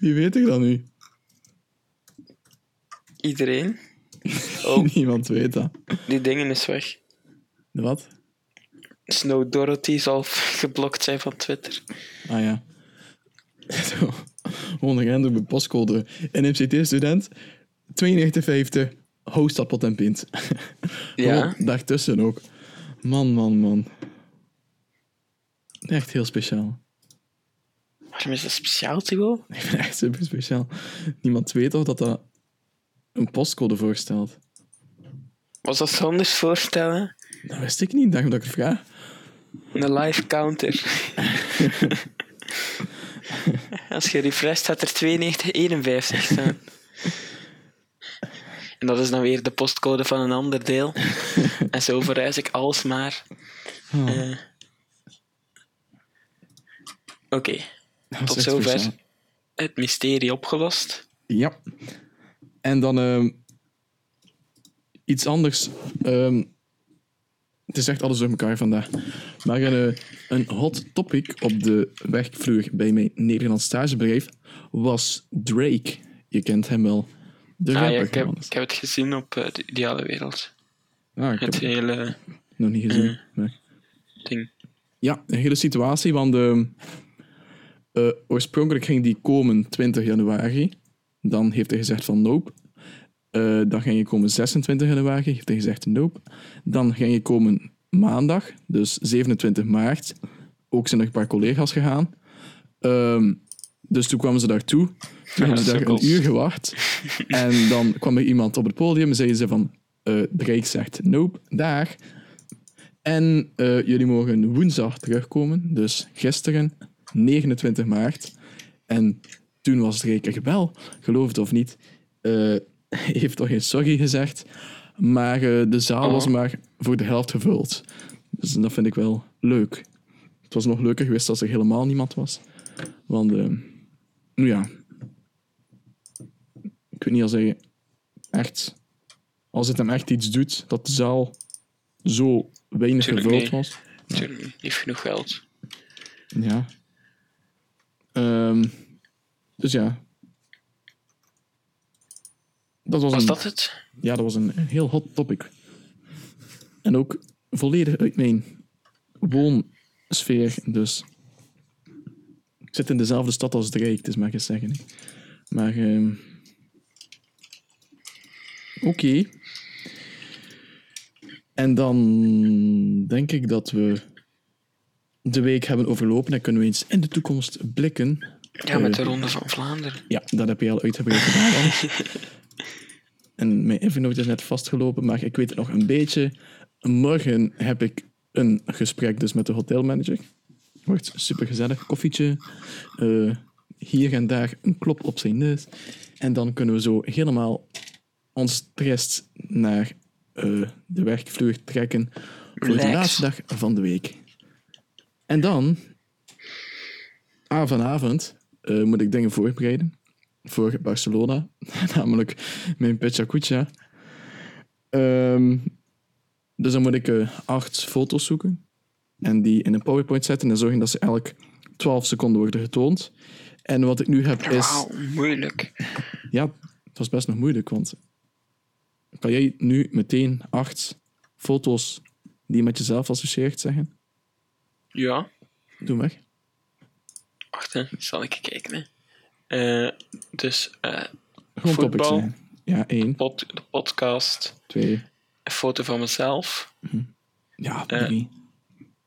Wie weet ik dat nu? Iedereen. Oh. Niemand weet dat. Die dingen is weg. Wat? Snow Dorothy zal geblokt zijn van Twitter. Ah ja. Zo. Gewoon een random postcode. Een MCT-student. 92,50. Hoogstadpot en pint. Ja. Gewoon daartussen ook. Man, man, man. Echt heel speciaal. Waarom is dat speciaal, Thibaut? Ik vind het echt super speciaal. Niemand weet of dat dat een postcode voorstelt. Was dat anders voorstellen? Dat wist ik niet, daarom dat ik vraag. Een live counter. Als je refresht, staat er 9251 staan. En dat is dan weer de postcode van een ander deel. En zo verhuis ik alsmaar. Eh. Oké, Dat is tot zover het mysterie opgelost. Ja. En dan ehm, iets anders. Ehm, het is echt alles door elkaar vandaag. Maar een, eh, een hot topic op de werkvloer bij mijn Nederlands stagebedrijf was Drake. Je kent hem wel. De Ah, rapper. ja, ik, heb, Johannes. ik heb het gezien op eh, de ideale wereld. Ah, ik heb Het het hele nog niet gezien. maar- ding. Ja, een hele situatie, want ehm, eh, oorspronkelijk ging die komen 20 januari. Dan heeft hij gezegd van nope. Eh, dan ging je komen 26 januari, heeft hij gezegd nope. Dan ging je komen maandag, dus 27 maart. Ook zijn er een paar collega's gegaan. Ehm, dus toen kwamen ze daartoe. Toen hebben ze daar een uur gewacht. En dan kwam er iemand op het podium en zeiden ze van... Drake zegt nope, daar. En eh, jullie mogen woensdag terugkomen. Dus gisteren, 29 maart. En toen was Drake er wel, geloof het of niet. eh, heeft toch geen sorry gezegd. Maar eh, de zaal Oh. was maar voor de helft gevuld. Dus dat vind ik wel leuk. Het was nog leuker geweest als er helemaal niemand was. Want, nou ja. Ik weet niet als hij echt. Als het hem echt iets doet dat de zaal zo weinig Tuurlijk gevuld was. Tuurlijk, die heeft genoeg geld. Ja. Ehm, dus ja. Dat was, Was een, dat het? Ja, dat was een heel hot topic. En ook volledig uit mijn woonsfeer. Dus ik zit in dezelfde stad als Drake, dus mag ik zeggen. hè. Maar ehm, oké. En dan denk ik dat we de week hebben overlopen en kunnen we eens in de toekomst blikken. Ja, met de Eh, Ronde van Vlaanderen. ja, dat heb je al uitgebreid gedaan. en mijn Evernote is net vastgelopen, maar ik weet het nog een beetje. Morgen heb ik een gesprek dus met de hotelmanager. Wordt super gezellig. Koffietje. eh, hier en daar een klop op zijn neus. En dan kunnen we zo helemaal ons stress naar eh, de werkvloer trekken voor de laatste dag van de week. En dan, ah, vanavond, eh, moet ik dingen voorbereiden voor Barcelona. Namelijk mijn Pechacucha. Ehm dus dan moet ik eh, acht foto's zoeken. En die in een PowerPoint zetten en zorgen dat ze elk 12 seconden worden getoond. En wat ik nu heb is... Wauw, moeilijk. Ja, het was best nog moeilijk, want kan jij nu meteen acht foto's die je met jezelf associeert zeggen? Ja, Doe weg. Wacht, hè. zal ik kijken. Hè. Eh, dus eh, Gewoon topics Voetbal. Ja, één, pod, de podcast, twee, een foto van mezelf, ja, Eh. drie,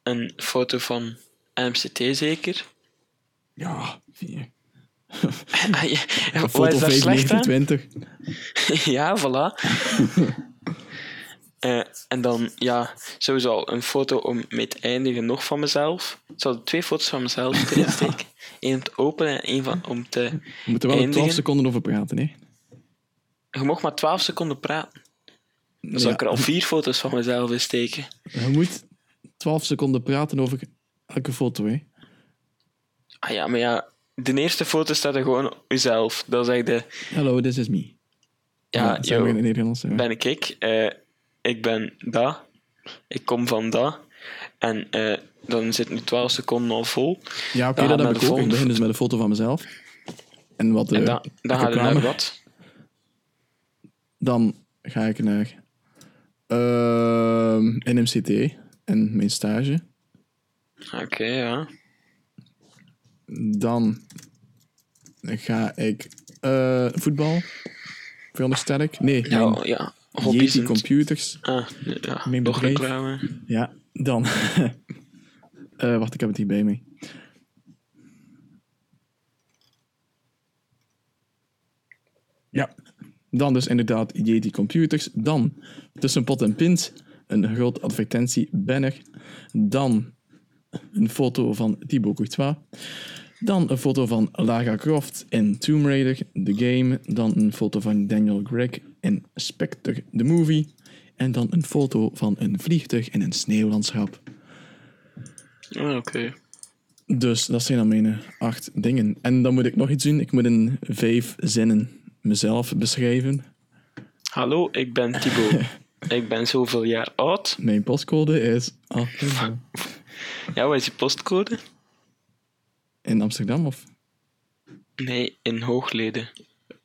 een foto van MCT zeker. ja, vier. Ah, ja. Wat Foto is daar slecht aan? 529. ja, voilà. Eh, en dan, ja, sowieso al een foto om mee te eindigen nog van mezelf. Ik zal twee foto's van mezelf erin steken. Eén om te openen en één van, om te... We moeten wel er 12 Eindigen. seconden over praten, hè? Je mag maar 12 seconden praten. Dan zal Ja. ik er al vier foto's van mezelf in steken. Je moet 12 seconden praten over elke foto, hè? Ah ja, maar ja, de eerste foto staat er gewoon jezelf. Dat is echt de... Hello, this is me. Ja, in yo, het hè. ben ik ik. Eh, ik ben da. Ik kom van da. En eh, dan zit nu 12 seconden al vol. Ja, oké, Dan dat heb ik ook. Ik begin dus met een foto van mezelf. En wat de En dan, we reclame. naar wat? Dan ga ik naar ehm NMCT en mijn stage. Oké, ja. Dan ga ik eh, voetbal. Veronderstel ik. Nee, Ja, mijn Yeti en- computers. Ah, ja. Mijn Nog reclame. Ja, dan. Eh, wacht, ik heb het hier bij mij. Ja, dan dus inderdaad Yeti Computers. Dan tussen pot en pint een groot advertentiebanner. Dan een foto van Thibaut Courtois. Dan een foto van Lara Croft in Tomb Raider, The Game. Dan een foto van Daniel Craig in Spectre, The Movie. En dan een foto van een vliegtuig in een sneeuwlandschap. Ah, Oké. Dus dat zijn dan mijn acht dingen. En dan moet ik nog iets doen. Ik moet in vijf zinnen mezelf beschrijven. Hallo, ik ben Thibaut. ik ben zoveel jaar oud. Mijn postcode is ah, Ja, wat is je postcode? in Amsterdam of Nee, in Hoogleden.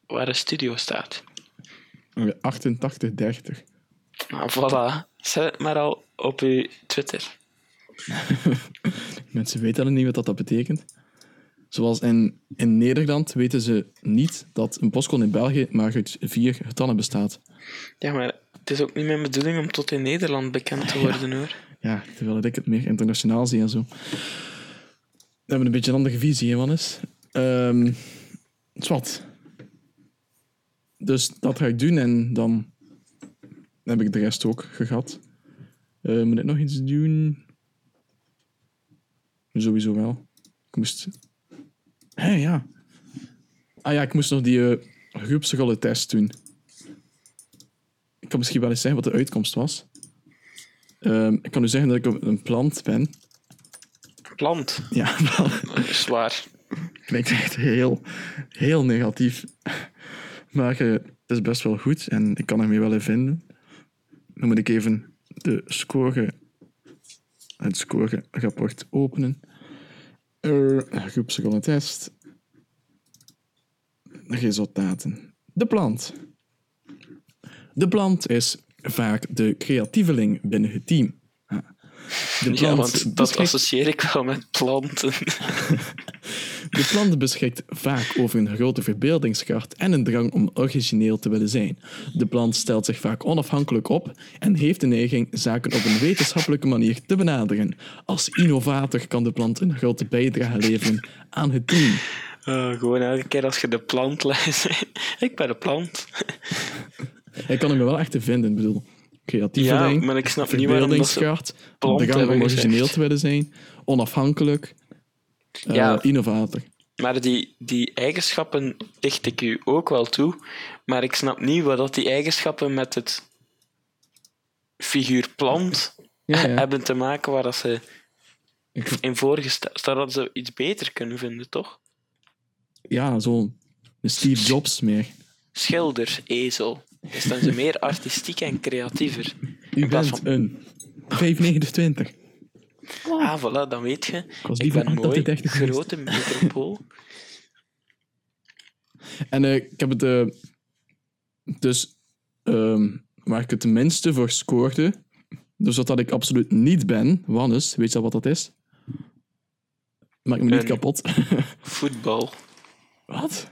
Waar de studio staat. 8830. Nou, voilà. Zet het maar al op uw Twitter. Mensen weten al niet wat dat betekent. Zoals in, in Nederland weten ze niet dat een postcode in België maar uit vier getallen bestaat. Ja, maar het is ook niet mijn bedoeling om tot in Nederland bekend te worden, hoor. Ja, terwijl ik het meer internationaal zie en zo. We hebben een beetje een andere visie, hè, Wannes? Ehm zwart. Dus dat ga ik doen en dan heb ik de rest ook gehad. Eh, moet ik nog iets doen? Sowieso wel. Ik moest... Hé, ja. Ah ja, ik moest nog die uh, groepsrollentest doen. Ik kan misschien wel eens zeggen wat de uitkomst was. Ehm, ik kan u zeggen dat ik een plant ben. Plant, Ja, wel. dat is waar. klinkt echt heel, heel negatief. Maar het is best wel goed en ik kan ermee wel in vinden. Dan moet ik even de score, het scorerapport openen. Uh, groepsrollentest. Resultaten. De plant. De plant is vaak de creatieveling binnen het team. Ah. De Ja, want dat associeer ik wel met planten. De plant beschikt vaak over een grote verbeeldingskracht en een drang om origineel te willen zijn. De plant stelt zich vaak onafhankelijk op en heeft de neiging zaken op een wetenschappelijke manier te benaderen. Als innovator kan de plant een grote bijdrage leveren aan het team. Oh, gewoon elke keer als je de plant leest. ik ben de plant. Ik kan hem wel echt te vinden, ik bedoel. Creatieve Ja, maar ik snap niet waarom dat plant de drang om origineel te willen zijn, onafhankelijk, eh, Ja. innovator. Maar die, die eigenschappen dicht ik u ook wel toe. Maar ik snap niet wat dat die eigenschappen met het figuur plant Ja, ja. hebben te maken waar dat ze in voorgesteld dat ze iets beter kunnen vinden, toch? ja zo'n Steve Jobs meer. Schilder, ezel. Dus dan zijn ze meer artistiek en creatiever. U bent van- een 529. Ah, voilà, dan weet je. was Ik van ben mooi, 88 geweest. grote metropool. En eh, ik heb het eh, dus ehm, waar ik het minste voor scoorde, dus wat dat ik absoluut niet ben, Wannes, weet je al wat dat is? Maak me niet Een- kapot. Voetbal. wat?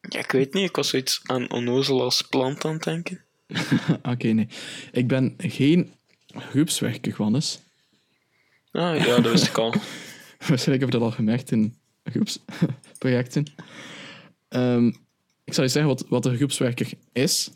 Ja, ik weet niet, ik was zoiets aan onnozel als plant aan het denken. Oké, nee. Ik ben geen groepswerker, Wannes. Ah, ja, dat wist ik al. Waarschijnlijk heb je dat al gemerkt in groepsprojecten. Ehm, ik zal je zeggen wat, wat een groepswerker is.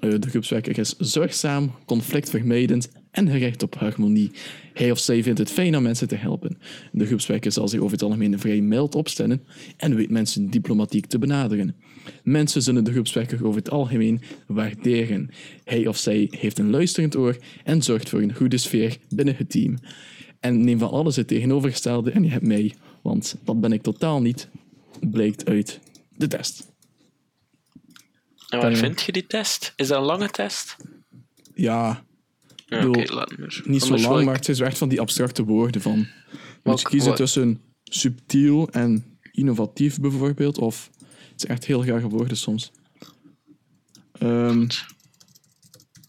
Eh, de groepswerker is zorgzaam, conflictvermijdend en gericht op harmonie. Hij of zij vindt het fijn om mensen te helpen. De groepswerker zal zich over het algemeen vrij mild opstellen en weet mensen diplomatiek te benaderen. Mensen zullen de groepswerker over het algemeen waarderen. Hij of zij heeft een luisterend oor en zorgt voor een goede sfeer binnen het team. En neem van alles het tegenovergestelde en je hebt mij, want dat ben ik totaal niet, blijkt uit de test. En waar Ja. vind je die test? Is dat een lange test? Ja, Ja, bedoel, Oké, laat maar. niet zo lang, ik- maar het zo echt van die abstracte woorden van... Moet je kiezen wat- tussen subtiel en innovatief bijvoorbeeld, of... Het zijn echt heel rare woorden soms. Ehm,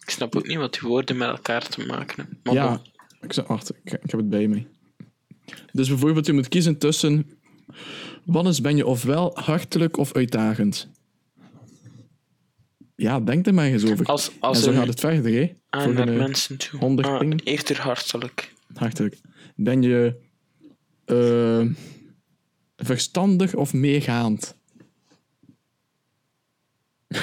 Ik snap ook niet wat die woorden met elkaar te maken hebben. Ja. Ik, zeg, wacht, ik, ik heb het bij me. Dus bijvoorbeeld, je moet kiezen tussen... Wanneer ben je ofwel hartelijk of uitdagend? Ja, denk er maar eens over. Als, en als zo een gaat het verder, hè? aan Voor naar een, mensen toe. 100 Ah, eerder hartelijk. Hartelijk. Ben je eh, verstandig of meegaand?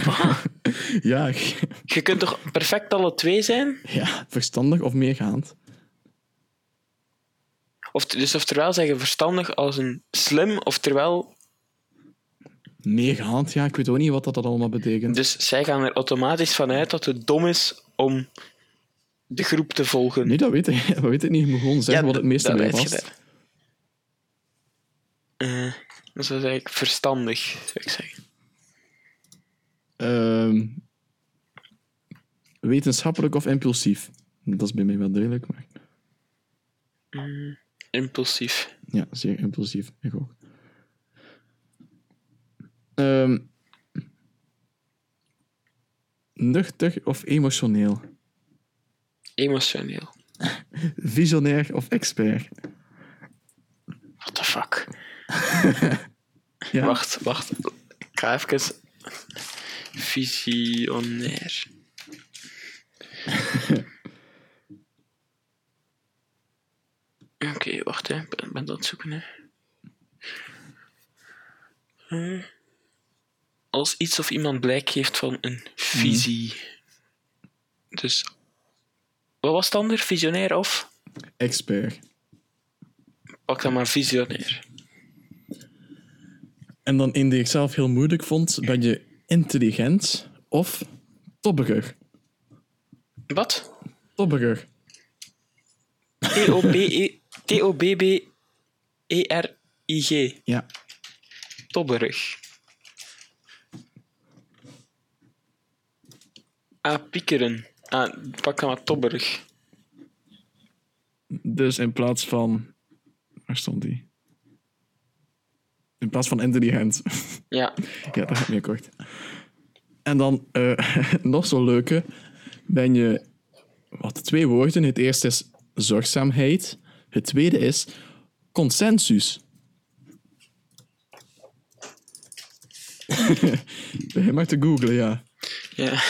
ja, ik- Je kunt toch perfect alle twee zijn? ja, verstandig of meegaand? Of, dus oftewel zeggen verstandig als een slim, oftewel... Meegaand, ja, ik weet ook niet wat dat allemaal betekent. Dus zij gaan er automatisch vanuit dat het dom is om de groep te volgen. Nee, dat weet ik, dat weet ik niet. Je moet gewoon zeggen wat het meeste bij past. dus dat is eigenlijk verstandig, zou ik zeggen. Ehm, wetenschappelijk of impulsief? Dat is bij mij wel duidelijk, maar Impulsief. ja, zeer impulsief. Ik ook. Ehm, nuchter of emotioneel? Emotioneel. Visionair of expert? What the fuck? Ja. Wacht, wacht. Ik ga even... Visionair. Oké, wacht, hè. ik ben, dat zoeken. Hè. Eh, Als iets of iemand blijk geeft van een visie. Dus... Wat was het ander? Visionair of? Expert. Pak dan maar visionair. En dan in die ik zelf heel moeilijk vond, ben je intelligent of tobberig. Wat? Tobberig. T-O-B-E... T-O-B-B-E-R-I-G. Ja. Tobberig. Ah, piekeren. Ah, pak dan maar tobberig. Dus in plaats van... Waar stond die? In plaats van intelligent. Ja. ja, dat gaat meer kort. En dan eh, nog zo'n leuke. Ben je... Wat, twee woorden. Het eerste is zorgzaamheid. Het tweede is consensus. Je mag te googlen, ja. Ja.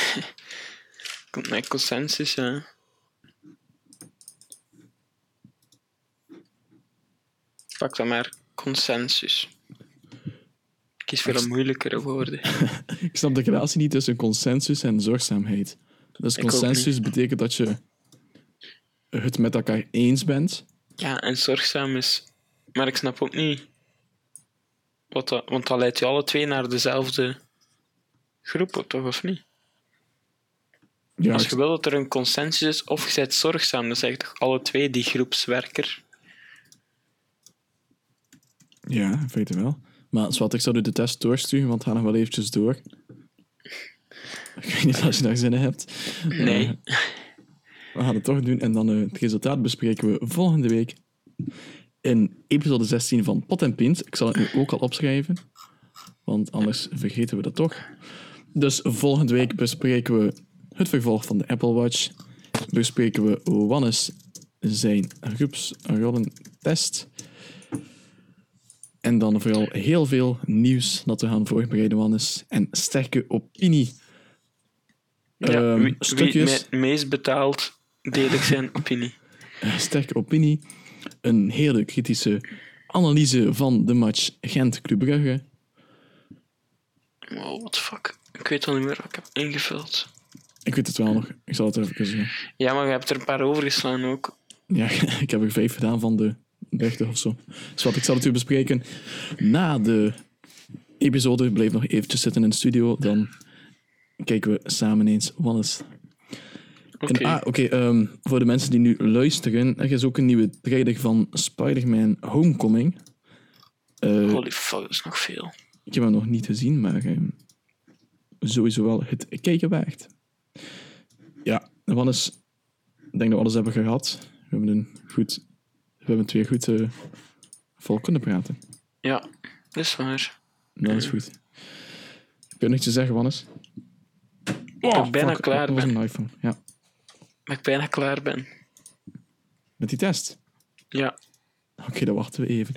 Komt met consensus, ja. Pak dan maar consensus. Kies voor een moeilijkere woorden. Ik snap de relatie niet tussen consensus en zorgzaamheid. Dus Ik consensus betekent dat je het met elkaar eens bent. Ja, en zorgzaam is... Maar ik snap ook niet... Wat dat, want dan leidt je alle twee naar dezelfde groep, toch, of niet? Ja, Als je wil dat er een consensus is, of je bent zorgzaam, dan zeg je toch alle twee die groepswerker. ja in feite wel. Maar zwart, ik zou u de test doorsturen, want ga nog wel eventjes door. Ik weet niet als je daar zin in hebt. Nee. Eh, we gaan het toch doen en dan eh, het resultaat bespreken we volgende week in episode 16 van Pot en Pint. Ik zal het nu ook al opschrijven, want anders vergeten we dat toch. Dus volgende week bespreken we het vervolg van de Apple Watch. Bespreken we Wannes zijn groepsrollentest. En dan vooral heel veel nieuws dat we gaan voorbereiden, Wannes. En sterke opinie. Ja, Ehm, wie, het me- meest betaalt, deel ik zijn opinie. Sterke opinie, een hele kritische analyse van de match Gent-Club Brugge. Wow, what the fuck. Ik weet al niet meer wat ik heb ingevuld. Ik weet het wel nog, ik zal het even zeggen. Ja, maar je hebt er een paar overgeslaan ook. Ja, ik heb er vijf gedaan van de 30 of zo. Dus wat ik zal het u bespreken na de episode. Blijf nog eventjes zitten in de studio, dan kijken we samen eens wat is. Ah, oké, ehm, voor de mensen die nu luisteren, er is ook een nieuwe trailer van Spider-Man Homecoming. Eh, Holy fuck, dat is nog veel. Ik heb hem nog niet gezien, maar ehm, sowieso wel het kijken waard. Ja, wat is... Ik denk dat we alles hebben gehad. We hebben een goed... We hebben twee goed eh, vol kunnen praten. Ja, dat is waar. Dat is goed. Heb je nog iets te zeggen, Wannes? Ik bijna fuck, klaar dat was ben. een iPhone. Ja, Dat ik bijna klaar ben. met die test. Ja. Oké, dan wachten we even.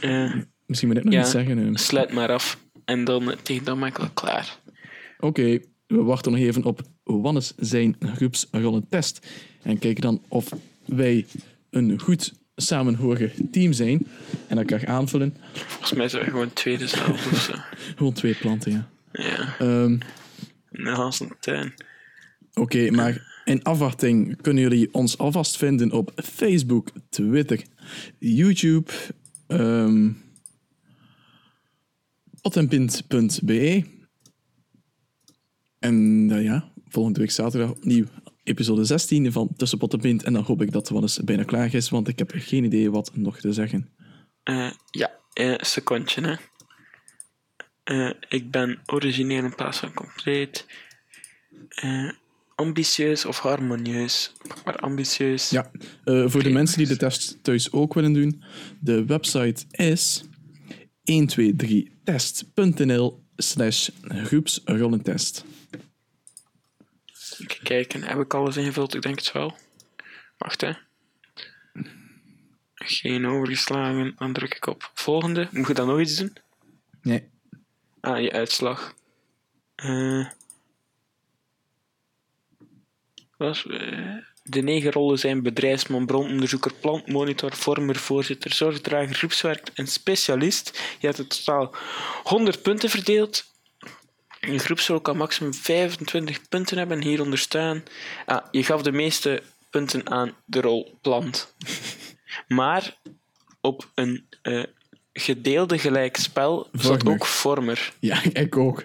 eh, Misschien moet ik nog Ja. iets zeggen. eh. sluit maar af. En dan, tegen dan ben ik wel klaar. Oké, we wachten nog even op Wannes zijn groepsrollentest. En kijken dan of wij een goed samenhorig team zijn. En elkaar aanvullen. Volgens mij zijn we gewoon twee dezelfde of zo. Gewoon twee planten, ja. Ja, een Hans een tuin. Oké, maar in afwachting kunnen jullie ons alvast vinden op Facebook, Twitter, YouTube, potenpint.be. En eh, ja, volgende week zaterdag opnieuw episode 16 van Tussen Pot en dan hoop ik dat eens bijna klaar is, want ik heb geen idee wat nog te zeggen. Eh, ja, eh, secondje, hè. Ik ben origineel in plaats van compleet. Ambitieus of harmonieus? Maar ambitieus. Ja, eh, voor de mensen die de test thuis ook willen doen, de website is 123test.nl slash groepsrollentest. Even kijken, heb ik alles ingevuld? Ik denk het wel. Wacht, hè. Geen overgeslagen. Dan druk ik op volgende. Moet je dan nog iets doen? Nee. Ah, je uitslag eh, de negen rollen zijn bedrijfsman, brononderzoeker, plantmonitor, vormer, voorzitter, zorgdrager, groepswerk en specialist. Je hebt in totaal 100 punten verdeeld. Een groepsrol kan maximum 25 punten hebben. Hieronder staan. Ah, je gaf de meeste punten aan de rol plant. Maar op een eh, gedeelde gelijkspel zat ook vormer. Ja, ik ook.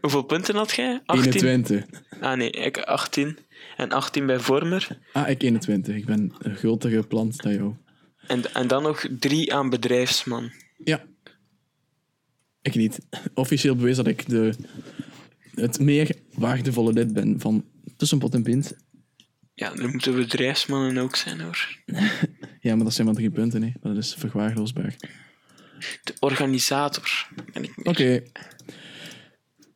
Hoeveel punten had jij? 18? 21. Ah nee, ik 18. En 18 bij vormer. Ah, ik 21. Ik ben een grotere plant dan jou. En, en dan nog 3 aan bedrijfsman. Ja. Ik niet. Officieel bewezen dat ik de, het meer waardevolle lid ben van Tussenpot en Pint. Ja, dan moeten bedrijfsmannen ook zijn hoor. Ja, maar dat zijn maar drie punten, hè. Dat is verwaarloosbaar. De organisator. Ben ik meer. Oké.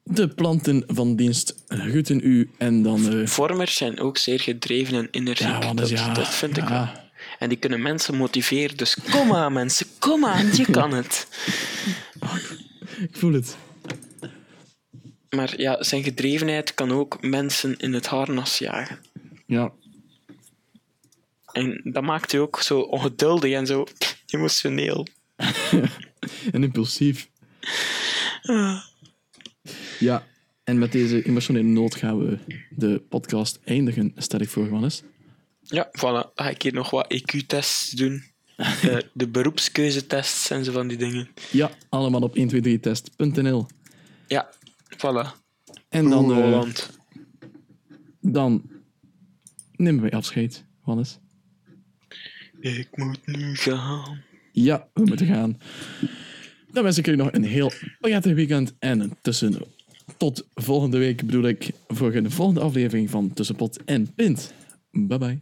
De planten van dienst groeten u en dan... eh, Vormers zijn ook zeer gedreven en energiek. ja, want dat, ja, dat vind ik wel. En die kunnen mensen motiveren. Dus kom aan mensen, kom aan, je kan het. Ik voel het. Maar ja, zijn gedrevenheid kan ook mensen in het harnas jagen. Ja. En dat maakt hij ook zo ongeduldig en zo emotioneel. En impulsief. Ja. En met deze emotionele noot gaan we de podcast eindigen, stel ik voor, Wannes. Ja, voilà. Dan ga ik hier nog wat EQ-tests doen. Eh, de beroepskeuzetests en zo van die dingen. Ja, allemaal op 123test.nl. Ja, voilà. En dan, Oeh, eh, dan nemen wij afscheid, Wannes. Ik moet nu gaan. Ja, we moeten gaan. Dan wens ik jullie nog een heel prettig weekend. En tussen tot volgende week bedoel ik voor een volgende aflevering van Tussenpot en Pint. Bye bye.